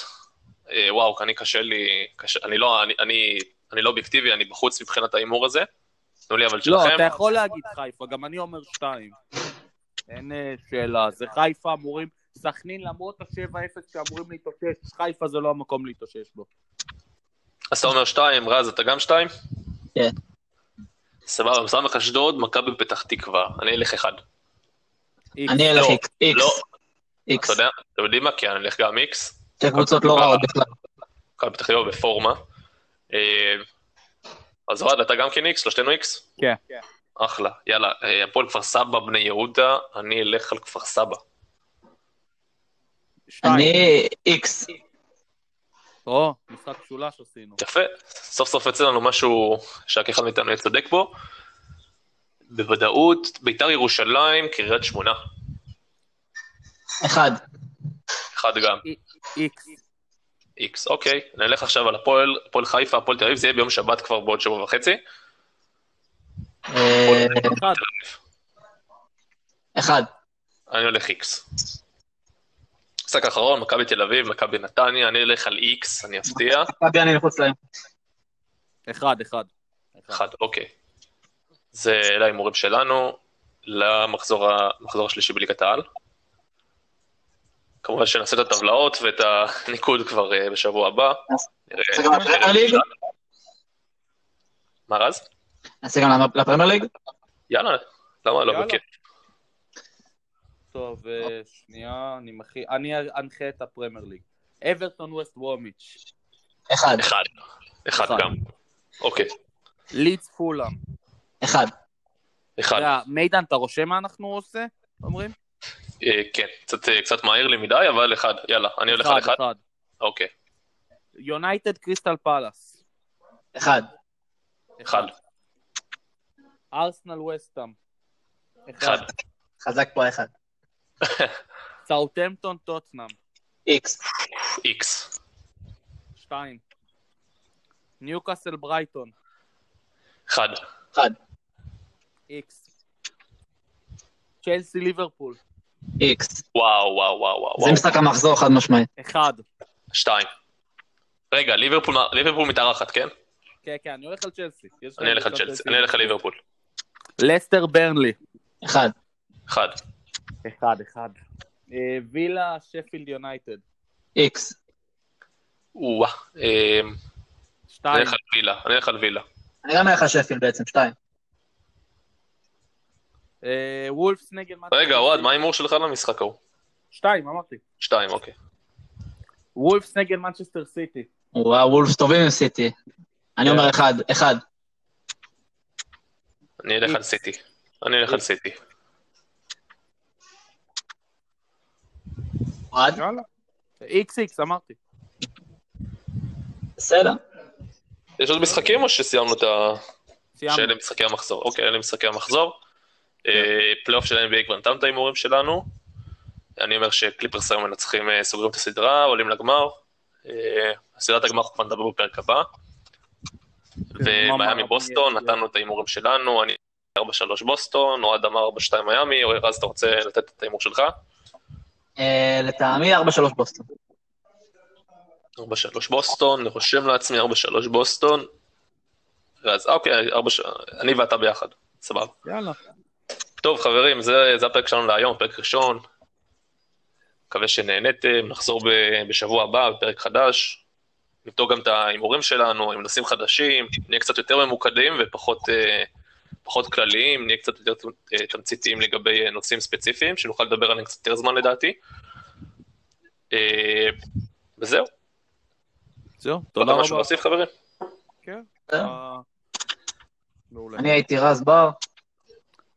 אה, וואו, אני קשה לי, קשה, אני לא, אני, אני, אני לא אובייקטיבי, אני בחוץ מבחינת ההימור הזה. תנו לי אבל לא, שלכם. אתה יכול להגיד חיפה, גם אני אומר שתיים. אין אה, שאלה, זה חיפה אמורים, סכנין למרות ה-7-0 שאמורים להתאושש, חיפה זה לא המקום להתאושש בו. אז אתה אומר שתיים, רז, אתה גם שתיים? כן. סבבה, סמך אשדוד, מכבי פתח תקווה. אני אלך אחד. אני אלך לא, איקס. איקס. לא, איקס. אתה יודע, אתם יודעים מה? כן, אני אלך גם איקס. שתי קבוצות לא רעות בכלל. מכבי פתח תקווה בפורמה. אה, אז אוהד, אתה גם כן איקס? שלושתנו איקס? כן. אחלה. יאללה, אה, הפועל כפר סבא, בני יהודה, אני אלך על כפר סבא. אני איקס. או, משחק משולש עשינו. יפה, סוף סוף יוצא לנו משהו שרק אחד מאיתנו יהיה צודק בו. בוודאות, ביתר ירושלים, קריית שמונה. אחד. אחד גם, איקס. איקס. אוקיי, נלך עכשיו על הפועל, הפועל חיפה, הפועל תל אביב, זה יהיה ביום שבת כבר בעוד שבוע וחצי. אה, אחד. אחד. אני הולך איקס. משחק אחרון, מכבי תל אביב, מכבי נתניה, אני אלך על איקס, אני אפתיע. מכבי אני מחוץ להם. אחד, אחד. אחד, אוקיי. זה אלה ההימורים שלנו למחזור השלישי בליגת העל. כמובן שנעשה את הטבלאות ואת הניקוד כבר אה, בשבוע הבא. מה רז? נעשה גם לפרמייר ליג? יאללה, למה לא? בכיף. טוב, אה, שנייה, אני מכי... אני אנחה את הפרמייר ליג. אברטון ווסט וומיץ'. אחד. אחד. אחד. גם. אוקיי, לידס פולאם. אחד. אחד. מידן, אתה רושם מה אנחנו עושה? אומרים? אה, כן, קצת, אה, קצת מהיר לי מדי, אבל אחד. יאללה, אני הולך על אחד. אחד. אוקיי, יונייטד קריסטל פלאס. אחד. אחד. ארסנל וסטאם. אחד. חזק פה אחד. סאוטהמפטון טוטנאם. איקס. איקס. שתיים. ניוקאסל ברייטון. אחד. אחד. איקס. צ'לסי ליברפול. איקס. וואו, וואו, וואו, וואו. זה משחק המחזור חד משמעית. אחד. שתיים. רגע, ליברפול ליברפול מתארחת, כן? כן, כן, אני הולך על צ'לסי. אני להם אלך על צ'לסי, אני אלך על ליברפול. לסטר ברנלי. אחד. אחד. אחד, אחד. אה, וילה שפילד יונייטד. איקס. וואה. אה, אני שתיים. אלך על וילה, אני אלך על וילה. אני גם אלך על שפילד בעצם, שתיים. אה, וולפס נגד... רגע, אוהד. מה ההימור שלך למשחק ההוא? שתיים, אמרתי. שתיים, אוקיי. וולפס נגד מנצ'סטר סיטי. וואו, וולפס טובים עם סיטי. אני אומר אחד. אחד. אני אלך על. סיטי. אני אלך על. סיטי. אוהד? איקס איקס, אמרתי. בסדר. יש עוד משחקים או שסיימנו את ה... סיימנו. שאלה משחקי המחזור? אוקיי, אלה משחקי המחזור. אה, פלייאוף של NBA כבר נתנו את ההימורים שלנו. אני אומר שקליפרס היום מנצחים, אה, סוגרים את הסדרה, עולים לגמר. אה, סדרת הגמר אנחנו כבר נדבר בפרק הבא. ומיאמי בוסטון, נתנו את ההימורים שלנו, אני 4-3 בוסטון, אוהד אמר 4-2 מיאמי, אורי רז, אתה רוצה לתת את ההימור שלך? לטעמי 4-3 בוסטון. 4-3 בוסטון, אני רושם לעצמי 4-3 בוסטון. אה, אוקיי, 4, אני ואתה ביחד, סבבה. יאללה. טוב, חברים, זה, זה הפרק שלנו להיום, פרק ראשון. מקווה שנהניתם, נחזור ב- בשבוע הבא בפרק חדש. נבדוק גם את ההימורים שלנו, עם נושאים חדשים, נהיה קצת יותר ממוקדים ופחות אה, פחות כלליים, נהיה קצת יותר אה, תמציתיים לגבי אה, נושאים ספציפיים, שנוכל לדבר עליהם קצת יותר זמן לדעתי. אה, וזהו. זהו, עוד תודה משהו רבה. להוסיף חברים? כן. מעולה. אני הייתי רז בר.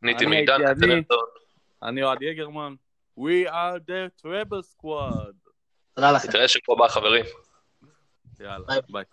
אני הייתי אני אוהד יגרמן. We are the Treble Squad. תודה לכם. נתראה שבוע הבא חברים. יאללה. ביי.